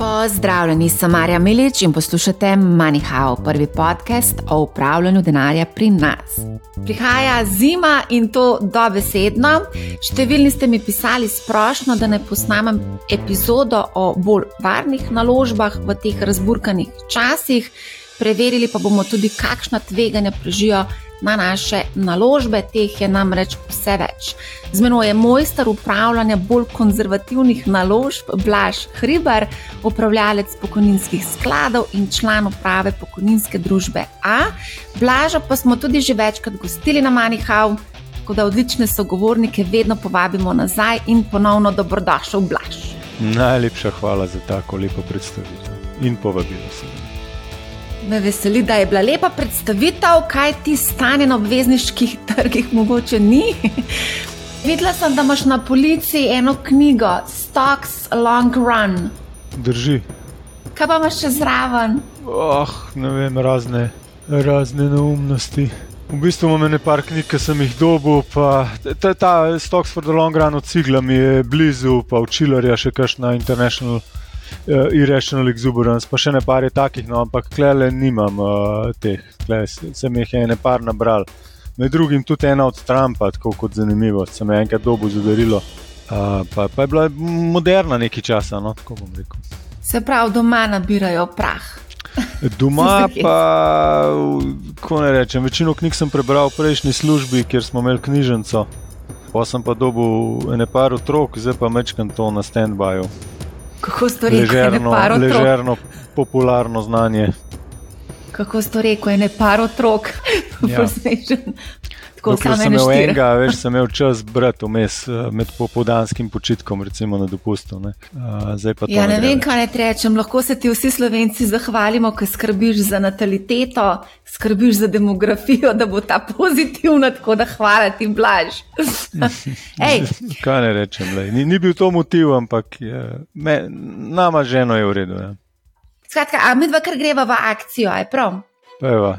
Pozdravljeni, sem Marja Milič in poslušate MoneyHow, prvi podcast o upravljanju denarja pri nas. Prihaja zima in to dobesedno. Številni ste mi pisali sprošno, da ne posnamem epizodo o bolj varnih naložbah v teh razburkanih časih. Preverili pa bomo tudi, kakšna tveganja prežijo na naše naložbe, teh je namreč vse več. Z menoj je mojster upravljanja bolj konzervativnih naložb Blaž Hriber, upravljalec pokojninskih skladov in član uprave pokojninske družbe A. Blaža pa smo tudi že večkrat gostili na Manihau. Tako da odlične sogovornike vedno povabimo nazaj in ponovno dobrodošel, Blaž. Najlepša hvala za tako lepo predstavitev in povabilo se. Me veseli, da je bila lepa predstavitev, kaj ti stane na obvezniških trgih, mogoče ni. Videla sem, da imaš na policiji eno knjigo, Stocks Long Run. Drži. Kaj pa imaš še zraven? Oh, ne vem, razne, razne neumnosti. V bistvu imam nekaj knjig, ki sem jih dobil, pa ta, ta Stocks for the Long Run od Cigla mi je blizu, pa učilarja še kakšna International uh, irrational exuberance, pa še ne par je takih, no, ampak klele nimam uh, teh, klele sem jih ene par nabral. Med drugim tudi ena od Trumpa, tako kot zanimivo, se me je enkrat dobu zadarilo. Uh, pa, pa je bila moderna nekaj časa, no, tako bom rekel. Se pravi, doma nabirajo prah. Doma pa, ko ne rečem, večino knjig sem prebral v prejšnji službi, kjer smo imeli knjižnico. Pa sem pa dobil ene par otrok, zdaj pa mečkam to na stand-byu. Kako ste rekli, ležerno, ležerno popularno znanje. Kako ste rekli, ne par otrok, ja. Tako Dokler sem imel enega, veš, sem imel čas brati vmes eh, med popodanskim počitkom, recimo na dopustu. Ne. Ja, ne, ne vem, kaj ne rečem. Lahko se ti vsi slovenci zahvalimo, ker skrbiš za nataliteto, skrbiš za demografijo, da bo ta pozitivna, tako da hvala ti, blaž. kaj ne rečem, ni, ni bil to motiv, ampak je, me, nama ženo je v redu. Ja. Skratka, a mi dva kar greva v akcijo, aj prav? Peva.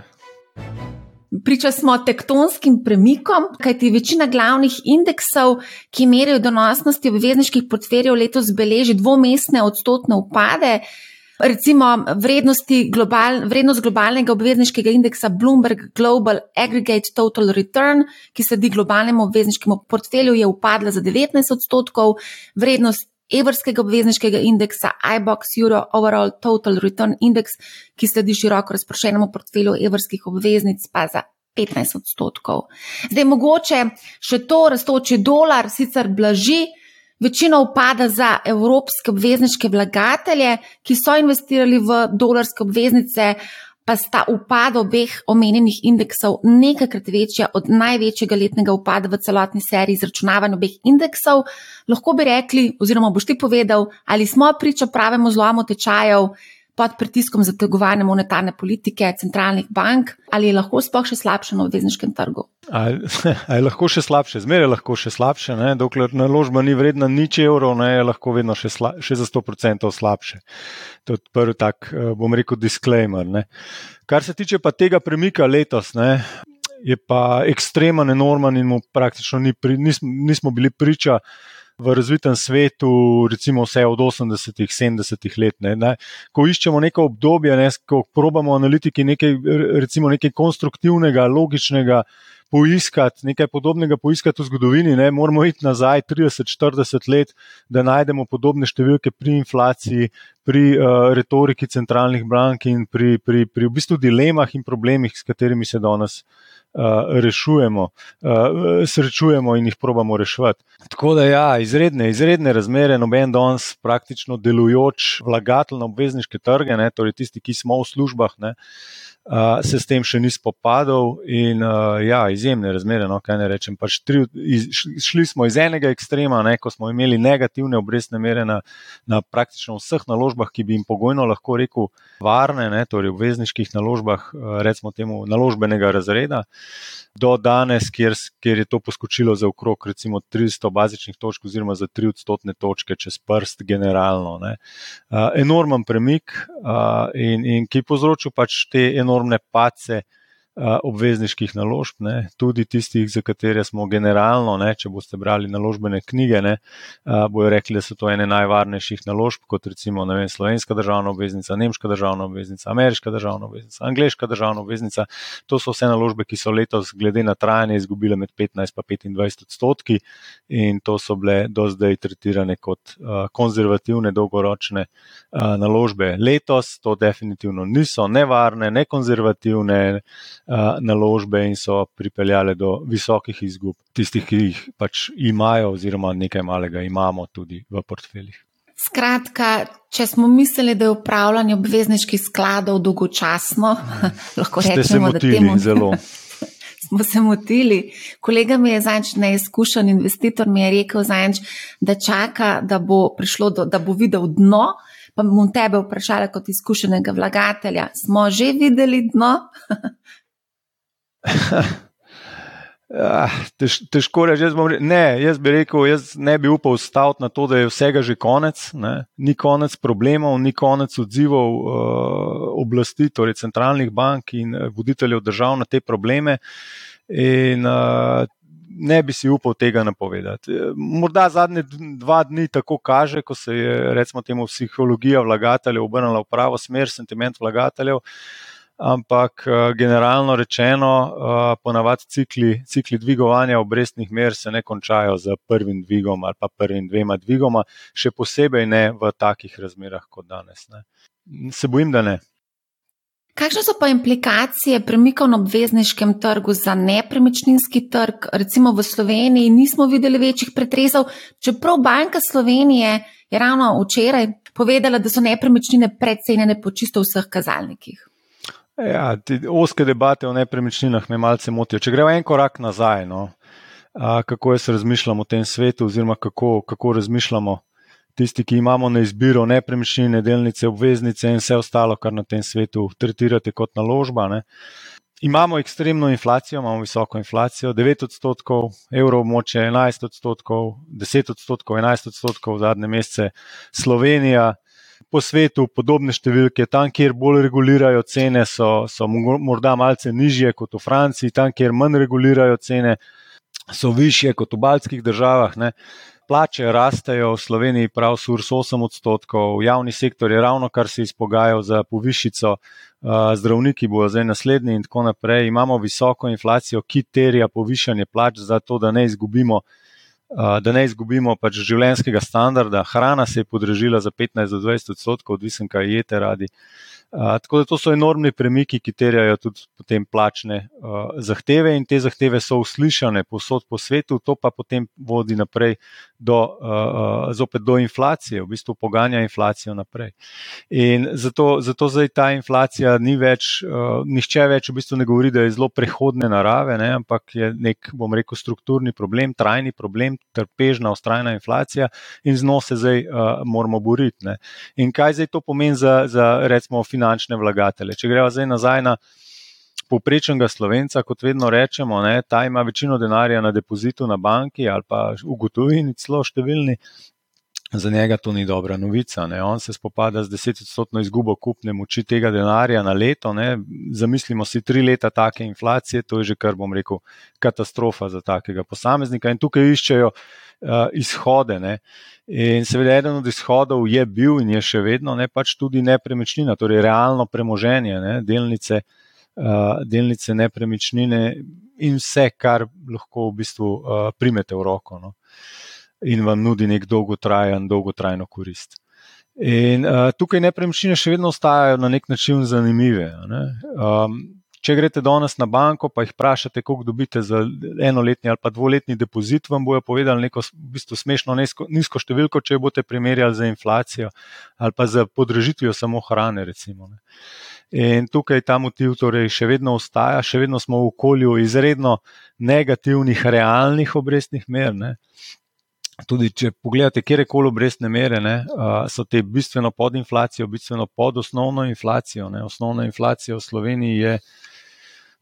Priča smo tektonskim premikom, kajti večina glavnih indeksov, ki merijo donosnosti obvezniških portfeljev, letos beleži dvomestne odstotne upade. Recimo global, vrednost globalnega obvezniškega indeksa Bloomberg Global Aggregate Total Return, ki sledi globalnemu obvezniškemu portfelju, je upadla za 19 odstotkov, vrednost evrskega obvezniškega indeksa iBox Euro Overall Total Return Index, ki sledi široko razprošenemu portfelju evrskih obveznic, pa za 15 odstotkov. Zdaj, mogoče še to raztoči dolar, sicer blaži, večino upada za evropske obvezniške vlagatelje, ki so investirali v dolarske obveznice pa sta upad obeh omenjenih indeksov nekajkrat večja od največjega letnega upada v celotni seriji izračunavanja obeh indeksov, lahko bi rekli, oziroma boš ti povedal, ali smo priča pravemu zlomu tečajev pod pritiskom zategovanja monetarne politike centralnih bank, ali je lahko sploh še slabše na obvezniškem trgu? Ali je lahko še slabše, zmeraj je lahko še slabše, ne? dokler naložba ni vredna nič evrov, ne? je lahko vedno še, sla, še za 100% slabše. To je prvi tak, eh, bom rekel, disclaimer. Ne? Kar se tiče pa tega premika letos, ne? je pa ekstremen, enormen in mu praktično ni pri, nismo, nismo bili priča v razvitem svetu, recimo vse od 80-ih, 70-ih let. Ne, ne. Ko iščemo neko obdobje, ne, ko probamo analitiki nekaj, recimo nekaj konstruktivnega, logičnega poiskati, nekaj podobnega poiskati v zgodovini, ne, moramo iti nazaj 30-40 let, da najdemo podobne številke pri inflaciji, pri uh, retoriki centralnih bank in pri, pri, pri v bistvu dilemah in problemih, s katerimi se danes rešujemo, srečujemo in jih probamo reševati. Tako da, ja, izredne, izredne razmere, noben danes praktično delujoč vlagatelj na obvezniške trge, ne, torej tisti, ki smo v službah. Ne, Uh, se s tem še ni spopadal, in uh, ja, izjemne razmere. No, kaj ne rečem. Pač tri, iz, šli smo iz enega ekstrema, ne, ko smo imeli negativne obrestne mere na, na praktično vseh naložbah, ki bi jim pogojno lahko rekel varne, ne, torej obvezniških naložbah, recimo temu naložbenega razreda. Do danes, kjer, kjer je to poskočilo za okrog recimo 300 bazičnih točk, oziroma za 3 odstotne točke čez prst, generalno. Uh, enormen premik, uh, in, in ki je povzročil pač te enormne enormne pace obvezniških naložb, ne, tudi tistih, za katere smo generalno, ne, če boste brali naložbene knjige, ne, bojo rekli, da so to ene najvarnejših naložb, kot recimo vem, slovenska državna obveznica, nemška državna obveznica, ameriška državna obveznica, angliška državna obveznica. To so vse naložbe, ki so letos, glede na trajanje, izgubile med 15 in 25 odstotki, in to so bile do zdaj tretirane kot konzervativne, dolgoročne naložbe. Letos to definitivno niso nevarne, ne konzervativne naložbe in so pripeljale do visokih izgub tistih, ki jih pač imajo, oziroma nekaj malega imamo tudi v portfeljih. Skratka, če smo mislili, da je upravljanje obvezniških skladov dolgočasno, lahko rečemo, se motili, da temu zelo. Smo se motili. Kolega mi je zanč, neizkušen investitor, mi je rekel, zanč, da čaka, da bo prišlo, do, da bo videl dno. Pa bom tebe vprašala, kot izkušenega vlagatelja, smo že videli dno? Ja, tež, težko reči, jaz, ne, jaz bi rekel, jaz ne bi upal staviti na to, da je vsega že konec. Ne. Ni konec problemov, ni konec odzivov uh, oblasti, torej centralnih bank in eh, voditeljev držav na te probleme. In, uh, ne bi si upal tega napovedati. Morda zadnje dva dni tako kaže, ko se je, recimo, temu psihologija vlagateljev obrnila v pravo smer, sentiment vlagateljev. Ampak eh, generalno rečeno, eh, ponavadi cikli, cikli dvigovanja obrestnih mer se ne končajo z prvim dvigom ali pa prvim dvema dvigoma, še posebej ne v takih razmerah kot danes. Ne. Se bojim, da ne. Kakšne so pa implikacije premikov na obvezniškem trgu za nepremičninski trg? Recimo v Sloveniji nismo videli večjih pretresov, čeprav Banka Slovenije je ravno včeraj povedala, da so nepremičnine predcenjene po čisto vseh kazalnikih. Ja, oske debate o nepremičninah me malce motijo. Če gremo en korak nazaj, no, a, kako jaz razmišljam o tem svetu, oziroma kako, kako razmišljamo tisti, ki imamo na izbiro nepremičnine, delnice, obveznice in vse ostalo, kar na tem svetu tretirate kot naložba. Ne. Imamo ekstremno inflacijo, imamo visoko inflacijo, 9 odstotkov, evrov moče 11 odstotkov, 10 odstotkov, 11 odstotkov v zadnje mesece, Slovenija po svetu podobne številke. Tam, kjer bolj regulirajo cene, so, so morda malce nižje kot v Franciji, tam, kjer manj regulirajo cene, so više kot v baltskih državah. Ne. Plače rastejo v Sloveniji, prav surs 8 odstotkov, javni sektor je ravno kar se izpogajal za povišico, zdravniki bodo zdaj naslednji in tako naprej. Imamo visoko inflacijo, ki terja povišanje plač, zato da ne izgubimo da ne izgubimo pač življenjskega standarda. Hrana se je podražila za 15 do 20 odstotkov, odvisen kaj jete radi. Tako da to so enormni premiki, ki terjajo tudi potem plačne uh, zahteve in te zahteve so uslišane posod po svetu, to pa potem vodi naprej do, uh, zopet do inflacije, v bistvu poganja inflacijo naprej. In zato, zato zdaj ta inflacija ni več, uh, nihče več v bistvu ne govori, da je zelo prehodne narave, ne, ampak je nek, bom rekel, strukturni problem, trajni problem, trpežna, ustrajna inflacija in z njo se zdaj uh, moramo boriti. Ne. In kaj zdaj to pomeni za, za recimo, finančno? Finančne vlagatelje. Če gremo zdaj nazaj na povprečnega slovenca, kot vedno rečemo, ne, ta ima večino denarja na depozitu na banki ali pa v gotovini, celo številni. Za njega to ni dobra novica. Ne. On se spopada z desetodstotno izgubo kupne moči tega denarja na leto. Ne. Zamislimo si tri leta take inflacije, to je že kar bom rekel katastrofa za takega posameznika. In tukaj iščejo uh, izhode. Ne. In seveda, eden od izhodov je bil in je še vedno ne pač tudi nepremičnina, torej realno premoženje, ne, delnice, uh, delnice nepremičnine in vse, kar lahko v bistvu uh, primete v roko no, in vam nudi nek dolgotrajen, dolgotrajno korist. In uh, tukaj nepremičnine še vedno ostajajo na nek način zanimive. Ne. Um, Če greste danes na banko, pa jih vprašate, koliko dobite za enoletni ali pa dvoletni depozit, vam bojo povedali neko v bistvu smešno nizko, nizko številko, če jo boste primerjali z inflacijo ali pa z podražitvijo samo hrane. Recimo, In tukaj ta motiv torej še vedno ostaja, še vedno smo v okolju izredno negativnih, realnih obrestnih mer. Ne. Tudi če pogledate, kje koli obrestne mere, ne, so te bistveno pod inflacijo, bistveno pod osnovno inflacijo. Ne. Osnovna inflacija v Sloveniji je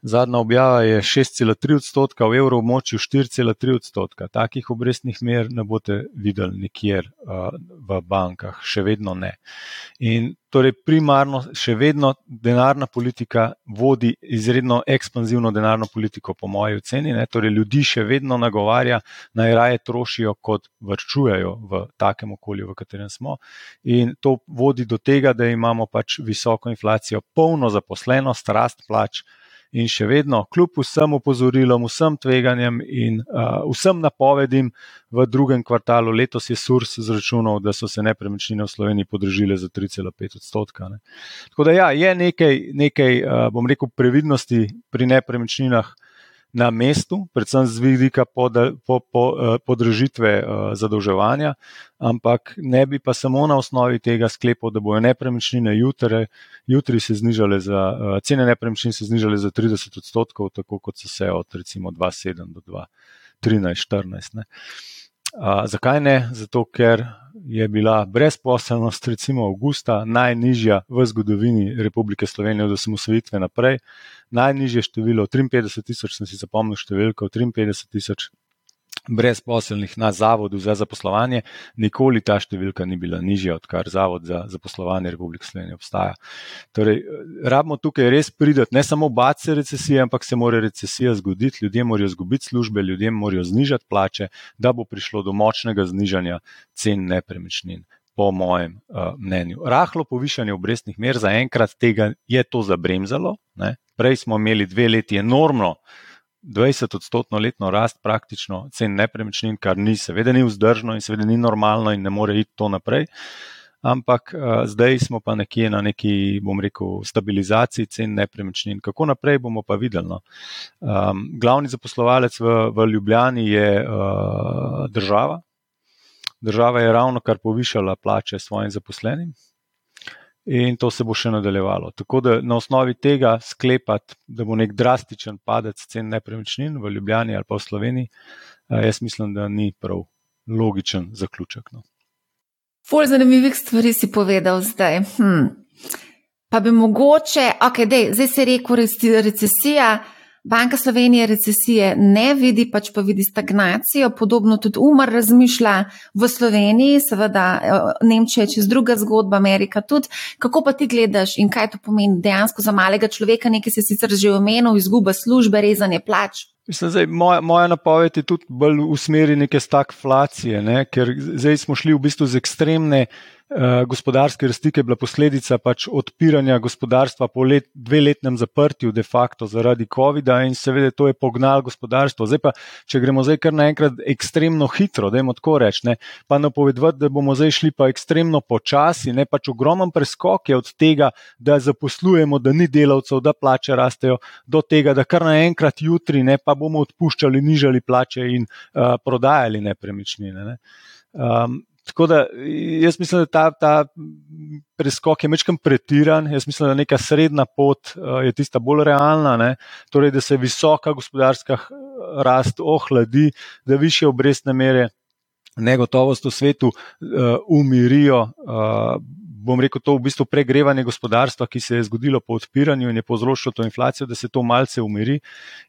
Zadnja objava je 6,3 odstotka, v evroobmočju 4,3 odstotka. Takih obrestnih mer ne boste videli nikjer uh, v bankah, še vedno ne. In torej primarno, še vedno denarna politika vodi izredno ekspanzivno denarno politiko, po moji oceni. Ne? Torej ljudi še vedno nagovarja, naj raje trošijo, kot vrčujejo v takem okolju, v katerem smo. In to vodi do tega, da imamo pač visoko inflacijo, polno zaposlenost, rast plač in še vedno, kljub vsem opozorilom, vsem tveganjem in uh, vsem napovedim, v drugem kvartalu letos je Surs izračunal, da so se nepremičnine v Sloveniji podržile za 3,5 odstotka. Ne. Tako da ja, je nekaj, nekaj uh, bom rekel, previdnosti pri nepremičninah na mestu, predvsem z vidika podražitve po, po, eh, eh, zadolževanja, ampak ne bi pa samo na osnovi tega sklepal, da bojo nepremičnine jutri, jutri se znižale za, eh, cene nepremičnin se znižale za 30 odstotkov, tako kot so se od recimo 2007 do 2013-2014. Zakaj ne? Zato, ker je bila brezposelnost, recimo avgusta, najnižja v zgodovini Republike Slovenije od osamosvojitve naprej. Najnižje število, 53 tisoč, sem si zapomnil številko, 53 tisoč brezposelnih na Zavodu za zaposlovanje, nikoli ta številka ni bila nižja, odkar Zavod za zaposlovanje Republike Slovenije obstaja. Torej, rabimo tukaj res prideti, ne samo bati se recesije, ampak se mora recesija zgoditi, ljudje morajo izgubiti službe, ljudje morajo znižati plače, da bo prišlo do močnega znižanja cen nepremičnin. Po mojem uh, mnenju. Rahlo povišanje obrestnih mer, zaenkrat tega je to zabremzalo. Ne? Prej smo imeli dve leti enormno uh, 20-odstotno letno rast praktično cen nepremičnin, kar ni, seveda, ni vzdržno in seveda ni normalno in ne more iti to naprej. Ampak uh, zdaj smo pa nekje na neki, bom rekel, stabilizaciji cen nepremičnin. Kako naprej bomo pa videli? No? Um, glavni zaposlovalec v, v Ljubljani je uh, država. Država je ravno kar povišala plače svojim zaposlenim, in to se bo še nadaljevalo. Tako da na osnovi tega sklepati, da bo nek drastičen padec cen nepremičnin v Ljubljani ali pa v Sloveniji, jaz mislim, da ni prav logičen zaključek. No. Ful zanimivih stvari si povedal zdaj. Hm. Pa bi mogoče, ok, dej, zdaj se je rekel recesija. Banka Slovenije recesije ne vidi, pač pa vidi stagnacijo, podobno tudi Umar razmišlja v Sloveniji, seveda eh, Nemčija je čez druga zgodba, Amerika tudi. Kako pa ti gledaš in kaj to pomeni dejansko za malega človeka, nekaj si sicer že omenil, izguba službe, rezanje plač? Mislim, zdaj, moja, moja napoved je tudi bolj v smeri neke stagflacije, ne? ker zdaj smo šli v bistvu z ekstremne. Eh, gospodarske rasti, ki je bila posledica pač odpiranja gospodarstva po let, dveletnem zaprtju, de facto zaradi COVID-a, in seveda to je pognalo gospodarstvo. Zdaj pa, če gremo zdaj kar naenkrat ekstremno hitro, da jim tako rečem, pa napovedati, da bomo zdaj šli pa ekstremno počasi, ne pač ogromen preskok je od tega, da zaposlujemo, da ni delavcev, da plače rastejo, do tega, da kar naenkrat jutri ne pa bomo odpuščali, nižali plače in uh, prodajali nepremičnine. Ne. Um, Tako da jaz mislim, da ta, ta preskok je mečkam pretiran. Jaz mislim, da neka srednja pot uh, je tista bolj realna, ne? torej da se visoka gospodarska rast ohladi, da više obrestne mere negotovost v svetu uh, umirijo. Uh, bom rekel, to v bistvu pregrevanje gospodarstva, ki se je zgodilo po odpiranju in je povzročilo to inflacijo, da se to malce umiri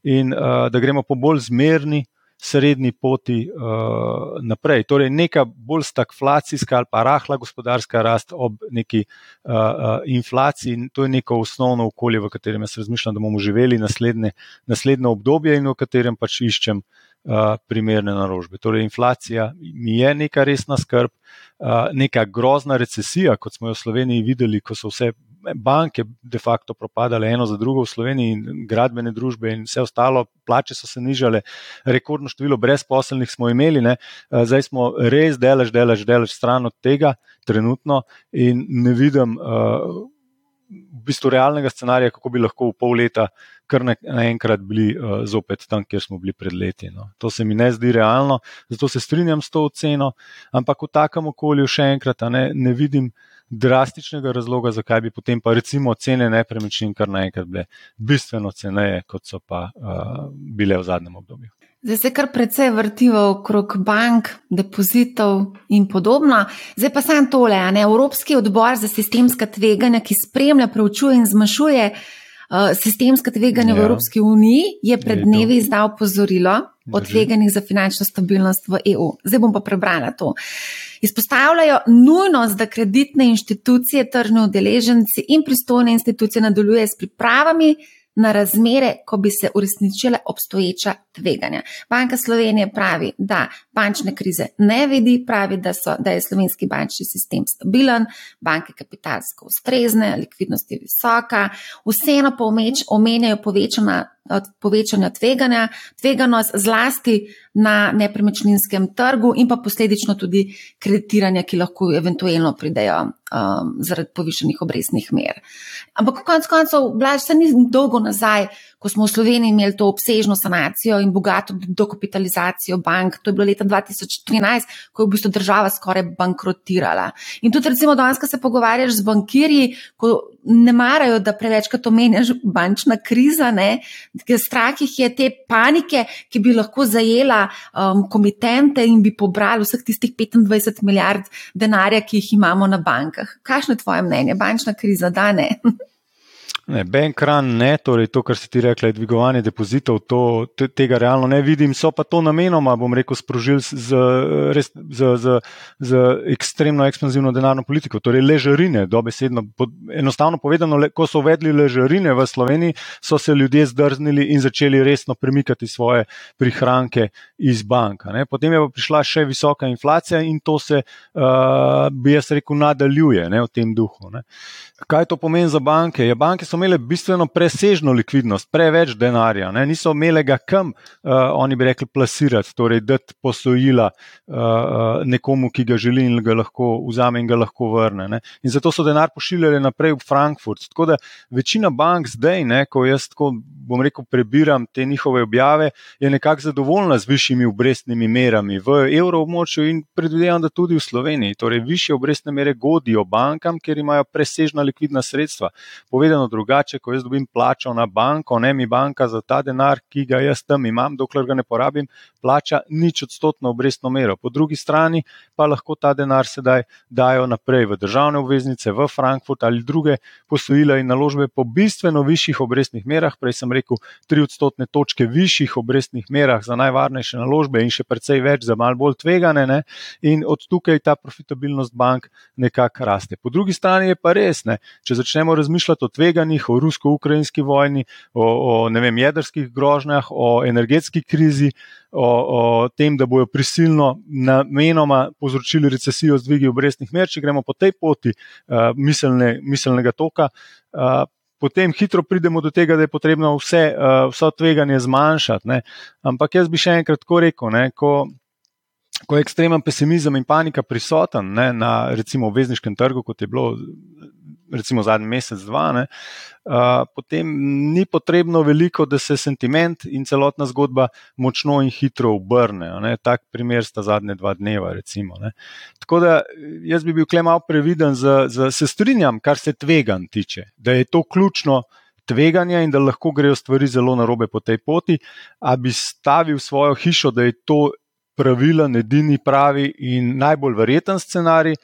in uh, da gremo po bolj zmerni srednji poti uh, naprej. Torej, neka bolj stagflacijska ali pa rahla gospodarska rast ob neki uh, uh, inflaciji, to je neko osnovno okolje, v katerem jaz razmišljam, da bomo živeli naslednje, naslednje obdobje in v katerem pač iščem uh, primerne naložbe. Torej, inflacija mi je neka resna skrb, uh, neka grozna recesija, kot smo jo v Sloveniji videli, ko so vse banke de facto propadale eno za drugo v Sloveniji in gradbene družbe in vse ostalo, plače so se nižale, rekordno število brezposelnih smo imeli, ne. zdaj smo res delež, delež, delež stran od tega trenutno in ne vidim uh, v bistvu realnega scenarija, kako bi lahko v pol leta kar naenkrat bili uh, zopet tam, kjer smo bili pred leti. No. To se mi ne zdi realno, zato se strinjam s to oceno, ampak v takem okolju še enkrat ne, ne vidim drastičnega razloga, zakaj bi potem pa recimo cene nepremičnin kar naenkrat bile bistveno ceneje, kot so pa uh, bile v zadnjem obdobju. Zdaj se kar precej vrtivo okrog bank, depozitov in podobno. Zdaj pa samo tole, ne? Evropski odbor za sistemska tveganja, ki spremlja, preučuje in zmanjšuje sistemska tveganja ja. v Evropski uniji, je pred dnevi izdal pozorilo o tveganjih za finančno stabilnost v EU. Zdaj bom pa prebrala to. Izpostavljajo nujnost, da kreditne inštitucije, tržne udeleženci in pristojne institucije nadaljujejo s pripravami na razmere, ko bi se uresničile obstoječa tveganja. Banka Slovenije pravi, da bančne krize ne vidi, pravi, da, so, da je slovenski bančni sistem stabilen, banke kapitalsko ustrezne, likvidnost je visoka, vseeno pa omenjajo povečana povečanja tveganja, tveganost zlasti na nepremičninskem trgu in pa posledično tudi kreditiranja, ki lahko eventualno pridejo um, zaradi povišenih obrestnih mer. Ampak konec koncev, blaž se ni dolgo nazaj, ko smo v Sloveniji imeli to obsežno sanacijo in bogato dokapitalizacijo bank. To je bilo leta 2013, ko je v bistvu država skoraj bankrotirala. In tudi, recimo, danes, ko se pogovarjaš z bankirji, ko ne marajo, da prevečkrat omenjaš bančna kriza, ne, ker strah jih je te panike, ki bi lahko zajela um, komitente in bi pobrali vseh tistih 25 milijard denarja, ki jih imamo na bankah. Kakšno je tvoje mnenje? Bančna kriza, da ne? Ne, bankrun ne, torej to, kar si ti rekla, je dvigovanje depozitov, to, te, tega realno ne vidim. So pa to namenoma, bom rekel, sprožili z, res, z, z, z ekstremno ekspanzivno denarno politiko, torej ležarine, dobesedno. Pod, enostavno povedano, le, ko so uvedli ležarine v Sloveniji, so se ljudje zdrznili in začeli resno premikati svoje prihranke iz banka. Ne. Potem je pa prišla še visoka inflacija in to se, uh, bi jaz rekel, nadaljuje ne, v tem duhu. Ne. Kaj to pomeni za banke? Ja, banke so imele bistveno presežno likvidnost, preveč denarja, ne? niso imele ga kam, uh, oni bi rekli, plasirati, torej dati posojila uh, nekomu, ki ga želi in ga lahko vzame in ga lahko vrne. Ne? In zato so denar pošiljali naprej v Frankfurt. Tako da večina bank zdaj, ne, ko jaz tako bom rekel, prebiram te njihove objave, je nekako zadovoljna z višjimi obrestnimi merami v evroobmočju in predvidevam, da tudi v Sloveniji. Torej, više obrestne mere godijo bankam, ker imajo presežna likvidna sredstva. Povedano drugače, drugače, ko jaz dobim plačo na banko, ne mi banka za ta denar, ki ga jaz tam imam, dokler ga ne porabim, plača nič odstotno obrestno mero. Po drugi strani pa lahko ta denar sedaj dajo naprej v državne obveznice, v Frankfurt ali druge posojila in naložbe po bistveno višjih obrestnih merah. Prej sem rekel, tri odstotne točke višjih obrestnih merah za najvarnejše naložbe in še precej več za mal bolj tvegane. Ne? In od tukaj ta profitabilnost bank nekako raste. Po drugi strani je pa res, ne? če začnemo razmišljati o tveganjih, vojnih, o rusko-ukrajinski vojni, o, o vem, jedrskih grožnjah, o energetski krizi, o, o tem, da bojo prisilno namenoma povzročili recesijo z dvigi obrestnih mer, če gremo po tej poti uh, miselne, miselnega toka. Uh, Potem hitro pridemo do tega, da je potrebno vse, vse tveganje zmanjšati. Ne. Ampak jaz bi še enkrat tako rekel, ne, ko, ko je ekstremen pesimizem in panika prisoten ne, na recimo obvezniškem trgu, kot je bilo recimo zadnji mesec, dva, ne, uh, potem ni potrebno veliko, da se sentiment in celotna zgodba močno in hitro obrne. Tak primer sta zadnje dva dneva. Recimo, Tako da jaz bi bil klem malo previden, za, za, se strinjam, kar se tvegan tiče, da je to ključno. Tveganja in da lahko grejo stvari zelo narobe po tej poti, a bi stavil svojo hišo, da je to pravilen, edini pravi in najbolj verjeten scenarij.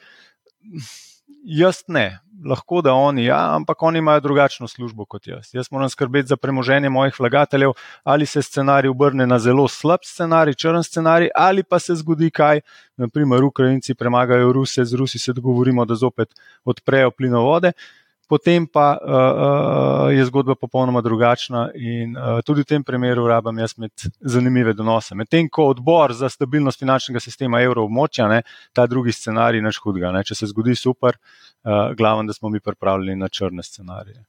Jaz ne, lahko da oni, ja, ampak oni imajo drugačno službo kot jaz. Jaz moram skrbeti za premoženje mojih vlagateljev, ali se scenarij obrne na zelo slab scenarij, črn scenarij, ali pa se zgodi kaj, naprimer, Ukrajinci premagajo Ruse, z Rusi se dogovorimo, da zopet odprejo plinovode potem pa uh, je zgodba popolnoma drugačna in uh, tudi v tem primeru rabam jaz imeti zanimive donose. Medtem ko odbor za stabilnost finančnega sistema evroobmočja, ne, ta drugi scenarij naš hudga. Ne. Če se zgodi super, uh, glavno, da smo mi pripravljeni na črne scenarije.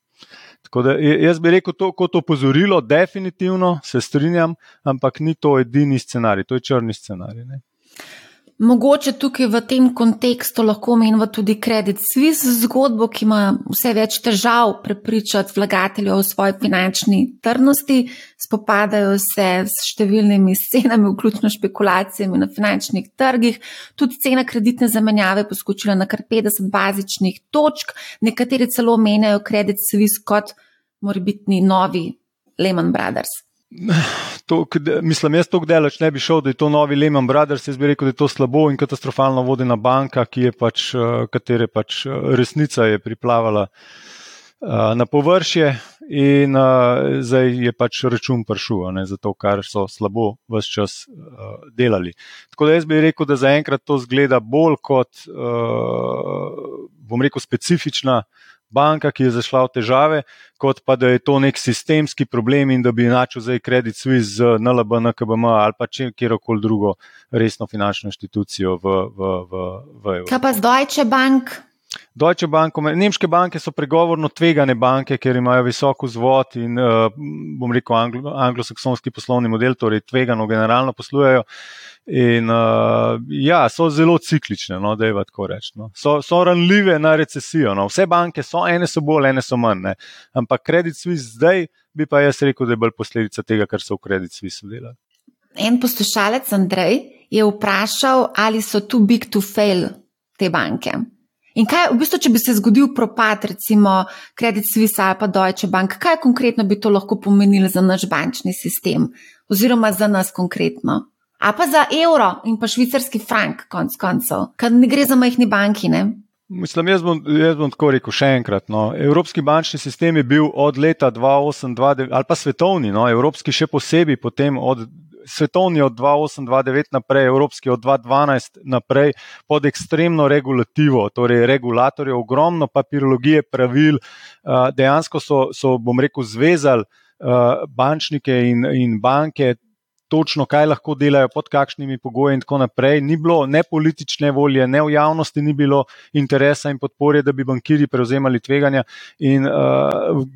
Tako da jaz bi rekel, to, kot opozorilo, definitivno se strinjam, ampak ni to edini scenarij, to je črni scenarij. Ne. Mogoče tukaj v tem kontekstu lahko omenimo tudi Credit Suisse zgodbo, ki ima vse več težav prepričati vlagateljev o svoji finančni trdnosti, spopadajo se s številnimi scenami, vključno špekulacijami na finančnih trgih, tudi cena kreditne zamenjave poskočila na kar 50 bazičnih točk, nekateri celo omenjajo Credit Suisse kot morbitni novi Lehman Brothers. To, mislim, jaz tako delač ne bi šel, da je to novi Lehman Brothers. Jaz bi rekel, da je to slabo in katastrofalno vodena banka, je pač, eh, katere pač eh, resnica je priplavala na površje in zdaj je pač račun prišel, zato kar so slabo vse čas delali. Tako da jaz bi rekel, da zaenkrat to zgleda bolj kot, bom rekel, specifična banka, ki je zašla v težave, kot pa da je to nek sistemski problem in da bi načel zdaj kredit Swiss z NLB, NKBM ali pa če kjerkoli drugo resno finančno inštitucijo v, v, v, v Evropi. Kaj pa z Deutsche Bank? Deutsche Bank, nemške banke so pregovorno tvegane banke, ker imajo visok vzvod in, uh, bom rekel, anglo, anglosaksonski poslovni model, torej tvegano generalno poslujejo. In uh, ja, so zelo ciklične, no, da je tako reči. No. So, so ranljive na recesijo. No. Vse banke so, ene so bolj, ene so manj. Ne. Ampak Credit Suisse zdaj bi pa jaz rekel, da je bolj posledica tega, kar so v Credit Suisse delali. En poslušalec Andrej je vprašal, ali so too big to fail te banke. In kaj, v bistvu, če bi se zgodil propad, recimo Credit Suisse ali pa Deutsche Bank, kaj konkretno bi to lahko pomenilo za naš bančni sistem, oziroma za nas konkretno? A pa za evro in pa švicarski frank, konc koncev, ker ne gre za majhni banki. Ne? Mislim, jaz bom, jaz bom tako rekel še enkrat. No. Evropski bančni sistem je bil od leta 2008-2009 ali pa svetovni, no. evropski še posebej potem od svetovni od 2008-2009 naprej, evropski od 2012 naprej, pod ekstremno regulativo, torej regulatorje, ogromno papirologije, pravil, dejansko so, so bom rekel, zvezali bančnike in, in banke točno, kaj lahko delajo, pod kakšnimi pogoji, in tako naprej. Ni bilo ne politične volje, ne v javnosti ni bilo interesa in podpore, da bi bankiri prevzemali tveganja. In uh,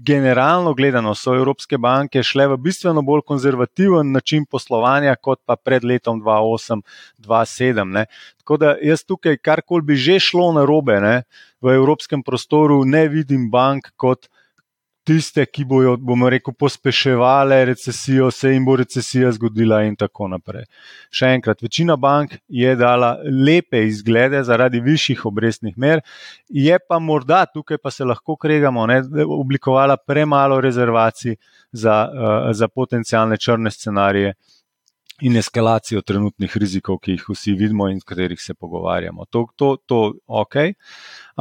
generalno gledano so evropske banke šle v bistveno bolj konzervativen način poslovanja, kot pa pred letom 2008-2007. Tako da jaz tukaj, karkoli bi že šlo na robe ne, v evropskem prostoru, ne vidim bank kot tiste, ki bojo, bomo rekel, pospeševale recesijo, se jim bo recesija zgodila in tako naprej. Še enkrat, večina bank je dala lepe izglede zaradi višjih obrestnih mer, je pa morda tukaj pa se lahko kregamo, ne, oblikovala premalo rezervacij za, uh, za potencijalne črne scenarije. In eskalacijo trenutnih rizikov, ki jih vsi vidimo in o katerih se pogovarjamo. To, to, to ok.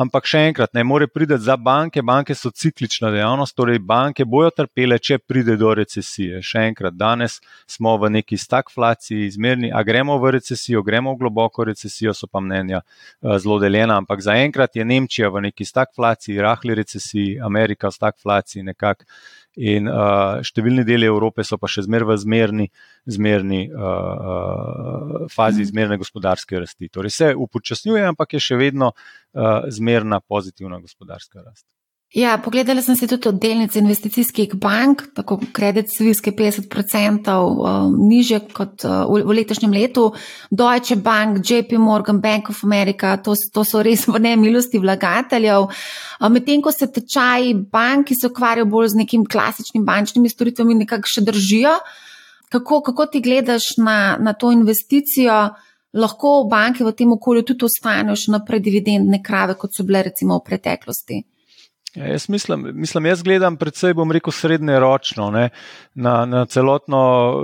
Ampak še enkrat, ne more priti za banke, banke so ciklična dejavnost, torej banke bojo trpele, če pride do recesije. Še enkrat, danes smo v neki stagflaciji, izmerni, a gremo v recesijo, gremo v globoko recesijo, so pa mnenja uh, zelo deljena, ampak zaenkrat je Nemčija v neki stagflaciji, rahli recesiji, Amerika v stagflaciji nekako in uh, številni deli Evrope so pa še zmeraj v zmerni, zmerni uh, fazi mhm. zmerne gospodarske rasti. Torej se upočasnjuje, ampak je še vedno uh, zmerna pozitivna gospodarska rast. Ja, pogledala sem si tudi delnice investicijskih bank, tako Credit Suisse, 50% uh, niže kot uh, v letošnjem letu, Deutsche Bank, JP Morgan, Bank of America, to, to so res v nemilosti vlagateljev. Uh, Medtem ko se tečaji bank, ki se ukvarjajo bolj z nekim klasičnim bančnimi storitvami, nekako še držijo, kako, kako ti gledaš na, na to investicijo? Lahko banke v tem okolju tudi ostanejo še naprej dividendne krave, kot so bile recimo v preteklosti. Ja, jaz mislim, mislim, jaz gledam predvsej, bom rekel, srednjeročno ne, na, na celotno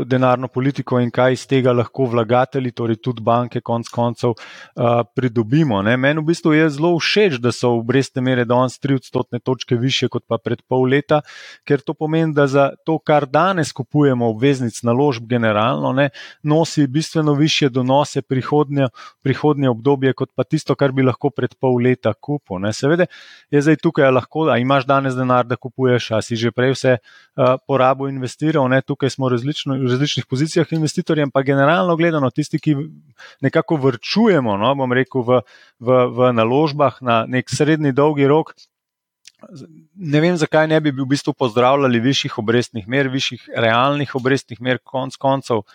denarno politiko in kaj iz tega lahko vlagatelji, torej tudi banke, konc koncev, uh, pridobimo. Ne. Meni v bistvu je zelo všeč, da so obrestne mere danes tri odstotne točke više kot pa pred pol leta, ker to pomeni, da za to, kar danes kupujemo obveznic naložb generalno, ne, nosi bistveno više donose prihodnje, prihodnje obdobje kot pa tisto, kar bi lahko pred pol leta. Ne. Seveda je zdaj tukaj lahko tako, da imaš danes denar, da kupuješ, a si že prej vse uh, porabo investiral. Ne? Tukaj smo različno, v različnih pozicijah investitorjev, ampak generalno gledano, tisti, ki nekako vrčujemo, no, bom rekel, v, v, v naložbah na nek srednji dolgi rok. Ne vem, zakaj ne bi v bistvu pozdravljali višjih obrestnih mer, višjih realnih obrestnih mer, konc koncev.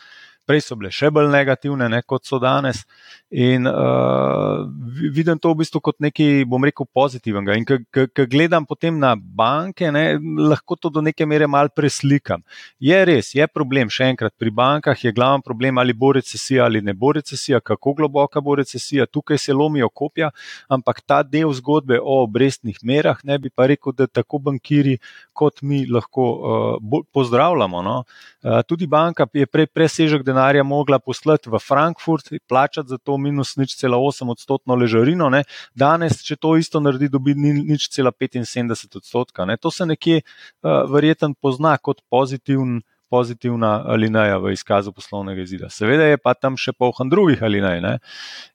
Prej so bile še bolj negativne, ne, kot so danes. In uh, vidim to v bistvu kot nekaj, bom rekel, pozitivnega. In ko gledam potem na banke, ne, lahko to do neke mere mal preslikam. Je res, je problem, še enkrat, pri bankah je glavni problem, ali bo recesija ali ne bo recesija, kako globoka bo recesija, tukaj se lomijo kopja, ampak ta del zgodbe o obrestnih merah, ne bi pa rekel, da tako bankiri kot mi lahko uh, pozdravljamo. No. Uh, tudi banka je prej presežek denarja mogla poslati v Frankfurt in plačati za to minus nič cela 8 odstotno ležarino. Ne. Danes, če to isto naredi, dobi nič cela 75 odstotka. Ne. To se nekje uh, verjetno pozna kot pozitiven. Pozitivna alineja v izkazu poslovnega izida. Seveda je pa tam še polhan drugih alinej ne?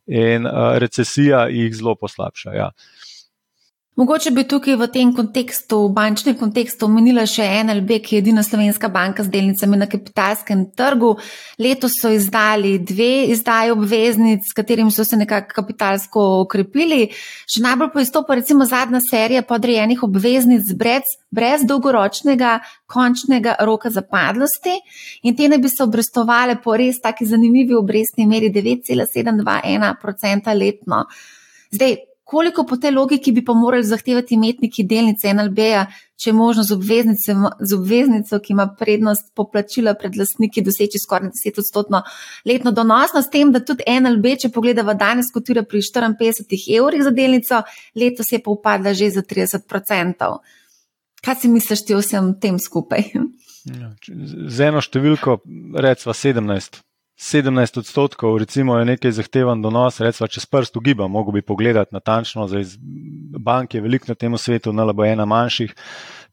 in uh, recesija jih zelo poslabša. Ja. Uh, Mogoče bi tukaj v tem kontekstu, v bančnem kontekstu, omenila še NLB, ki je edina slovenska banka z delnicami na kapitalskem trgu. Letos so izdali dve izdaje obveznic, s katerimi so se nekako kapitalsko okrepili. Še najbolj pa izstopa recimo zadnja serija podrejenih obveznic brez, brez dolgoročnega končnega roka zapadlosti in te ne bi se obrestovale po res taki zanimivi obrestni meri 9,721% letno. Zdaj, koliko po tej logiki bi pa morali zahtevati imetniki delnice NLB-ja, če je možno z, z obveznico, ki ima prednost poplačila pred lastniki, doseči skoraj 10 odstotno letno donosnost, s tem, da tudi NLB, če pogledamo danes, kotira pri 54 evrih za delnico, letos je pa upadla že za 30 odstotkov. Kaj si misliš ti o vsem tem skupaj? Ja, z eno številko, recimo 17. 17 odstotkov, recimo, je nekaj zahteven donos, recimo, če s prstom ugibam, mogo bi pogledati natančno, zdaj bank je veliko na tem svetu, na labo ena manjših,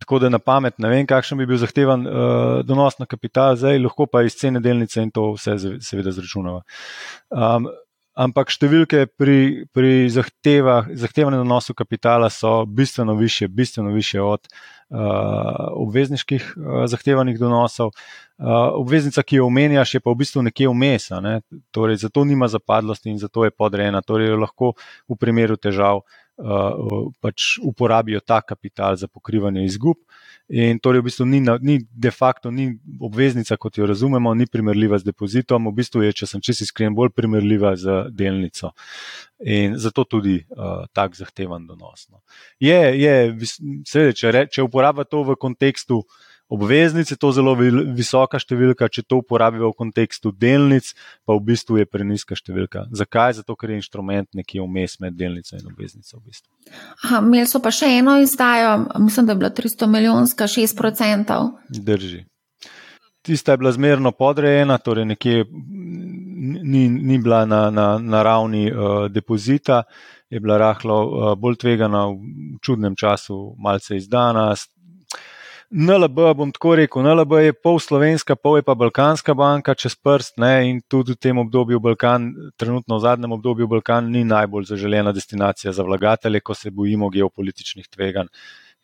tako da na pamet ne vem, kakšen bi bil zahteven uh, donos na kapital, zdaj lahko pa iz cene delnice in to vse seveda zračunava. Um, ampak številke pri, pri zahtevanem donosu kapitala so bistveno više, bistveno više od uh, obvezniških uh, zahtevanih donosov. Uh, obveznica, ki jo omenjaš, je pa v bistvu nekje vmes, ne? torej zato nima zapadlosti in zato je podrejena, torej jo lahko v primeru težav uh, pač uporabijo ta kapital za pokrivanje izgub. In torej, v bistvu ni, ni de facto ni obveznica, kot jo razumemo, ni primerljiva z depozitom, v bistvu je, če sem čisto iskren, bolj primerljiva z delnico. In zato tudi uh, tak zahteven donos. No. Je, je seveda, če, re, če uporablja to v kontekstu uh, obveznice, to je zelo visoka številka, če to uporabimo v kontekstu delnic, pa v bistvu je preniska številka. Zakaj? Zato, ker je inštrument nekje vmes med delnico in obveznico. V bistvu. Aha, imeli so pa še eno izdajo, mislim, da je bila 300 milijonska, 6%. Drži. Tista je bila zmerno podrejena, torej nekje ni, ni bila na, na, na ravni uh, depozita, je bila rahlo uh, bolj tvegana v čudnem času, malce izdana, NLB, bom tako rekel, NLB je pol slovenska, pol je pa balkanska banka čez prst ne, in tudi v tem obdobju Balkan, trenutno v zadnjem obdobju Balkan ni najbolj zaželena destinacija za vlagatelje, ko se bojimo geopolitičnih tveganj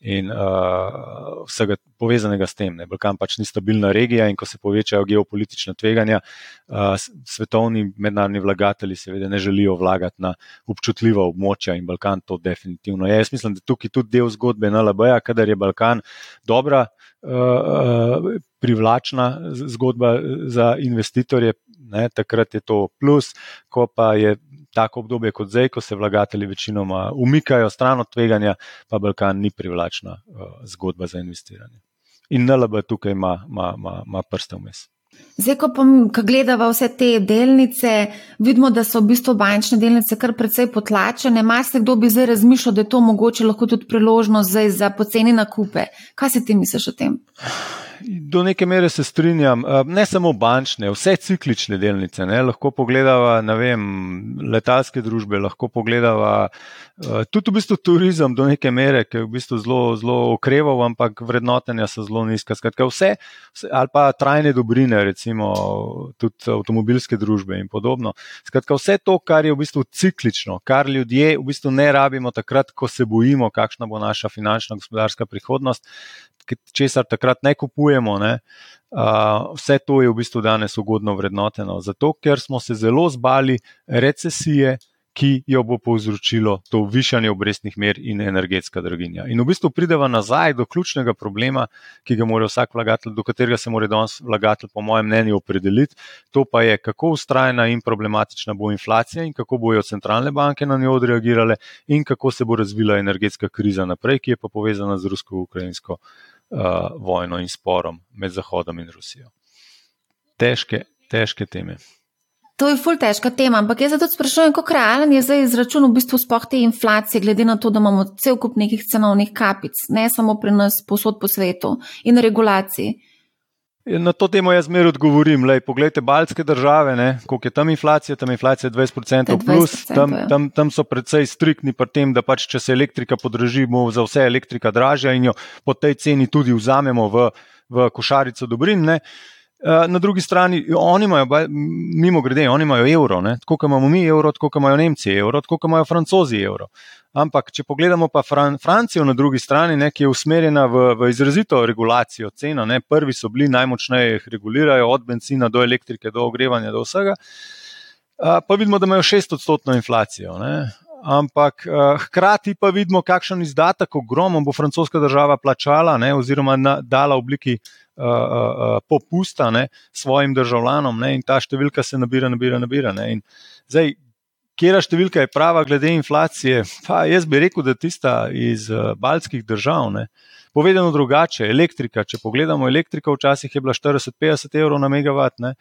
in uh, vsega povezanega s tem. Ne. Balkan pač ni stabilna regija in ko se povečajo geopolitične tveganja, uh, svetovni mednarodni vlagatelji seveda ne želijo vlagati na občutljiva območja in Balkan to definitivno je. Jaz mislim, da tukaj tudi del zgodbe NLB-ja, kadar je Balkan dobra. Uh, privlačna zgodba za investitorje, ne, takrat je to plus, ko pa je tako obdobje kot zdaj, ko se vlagatelji večinoma umikajo stran od tveganja, pa Balkan ni privlačna uh, zgodba za investiranje. In NLB tukaj ima, ima, ima, ima prste vmes. Zdaj, ko pa ko gledamo vse te delnice, vidimo, da so v bistvu bančne delnice kar precej potlačene. Mar se kdo bi zdaj razmišljal, da je to mogoče lahko tudi priložnost za poceni nakupe? Kaj si ti misliš o tem? Do neke mere se strinjam. Eh, ne samo bančne, vse ciklične delnice. Ne? Lahko pogledamo, ne vem, letalske družbe, lahko pogledamo eh, tudi v bistvu turizem do neke mere, ki je v bistvu zelo, zelo okreval, ampak vrednotenja so zelo nizka. Skratka, vse, ali pa trajne dobrine, recimo tudi avtomobilske družbe in podobno. Skratka, vse to, kar je v bistvu ciklično, kar ljudje v bistvu ne rabimo takrat, ko se bojimo, kakšna bo naša finančna gospodarska prihodnost česar takrat ne kupujemo. Ne, uh, vse to je v bistvu danes ugodno vrednoteno. Zato, ker smo se zelo zbali recesije, ki jo bo povzročilo to višanje obrestnih mer in energetska draginja. In v bistvu prideva nazaj do ključnega problema, ki ga mora vsak vlagatelj, do katerega se mora danes vlagatelj, po mojem mnenju, opredeliti. To pa je, kako ustrajna in problematična bo inflacija in kako bojo centralne banke na njo odreagirale in kako se bo razvila energetska kriza naprej, ki je pa povezana z rusko-ukrajinsko uh, vojno in sporom med Zahodom in Rusijo. Težke, težke teme. To je ful težka tema, ampak jaz se tudi sprašujem, kako realen je zdaj izračun v bistvu spoh te inflacije, glede na to, da imamo cel kup nekih cenovnih kapic, ne samo pri nas, posod po svetu in regulaciji. Na to temo jaz zmeraj odgovorim. Lej, poglejte, baljske države, ne, koliko je tam inflacija, tam je inflacija 20% plus, 20 tam, ja. tam, tam so predvsej striktni pri tem, da pač, če se elektrika podraži, bo za vse elektrika dražja in jo po tej ceni tudi vzamemo v, v košarico dobrin. Ne. Eh, na drugi strani, oni imajo, mimo grede, oni imajo evro, ne? tako kot imamo mi evro, tako kot imajo Nemci evro, tako kot imajo Francozi evro. Ampak, če pogledamo pa Fran Francijo na drugi strani, ne, ki je usmerjena v, v izrazito regulacijo cena, ne? prvi so bili najmočneje jih regulirajo, od benzina do elektrike, do ogrevanja, do vsega, eh, pa vidimo, da imajo šestodstotno inflacijo. Ne? Ampak uh, hkrati pa vidimo, kakšen izdatek, ogromno bo francoska država plačala, ne, oziroma na, dala v obliki popusta ne, svojim državljanom, ne, in ta številka se nabira, nabira, nabira. Ne, zdaj, številka je prava, glede inflacije? Pa jaz bi rekel, da tista iz uh, baltskih držav. Ne, Povedano drugače, elektrika. Če pogledamo, elektrika včasih je bila 40-50 evrov na megavat, ne?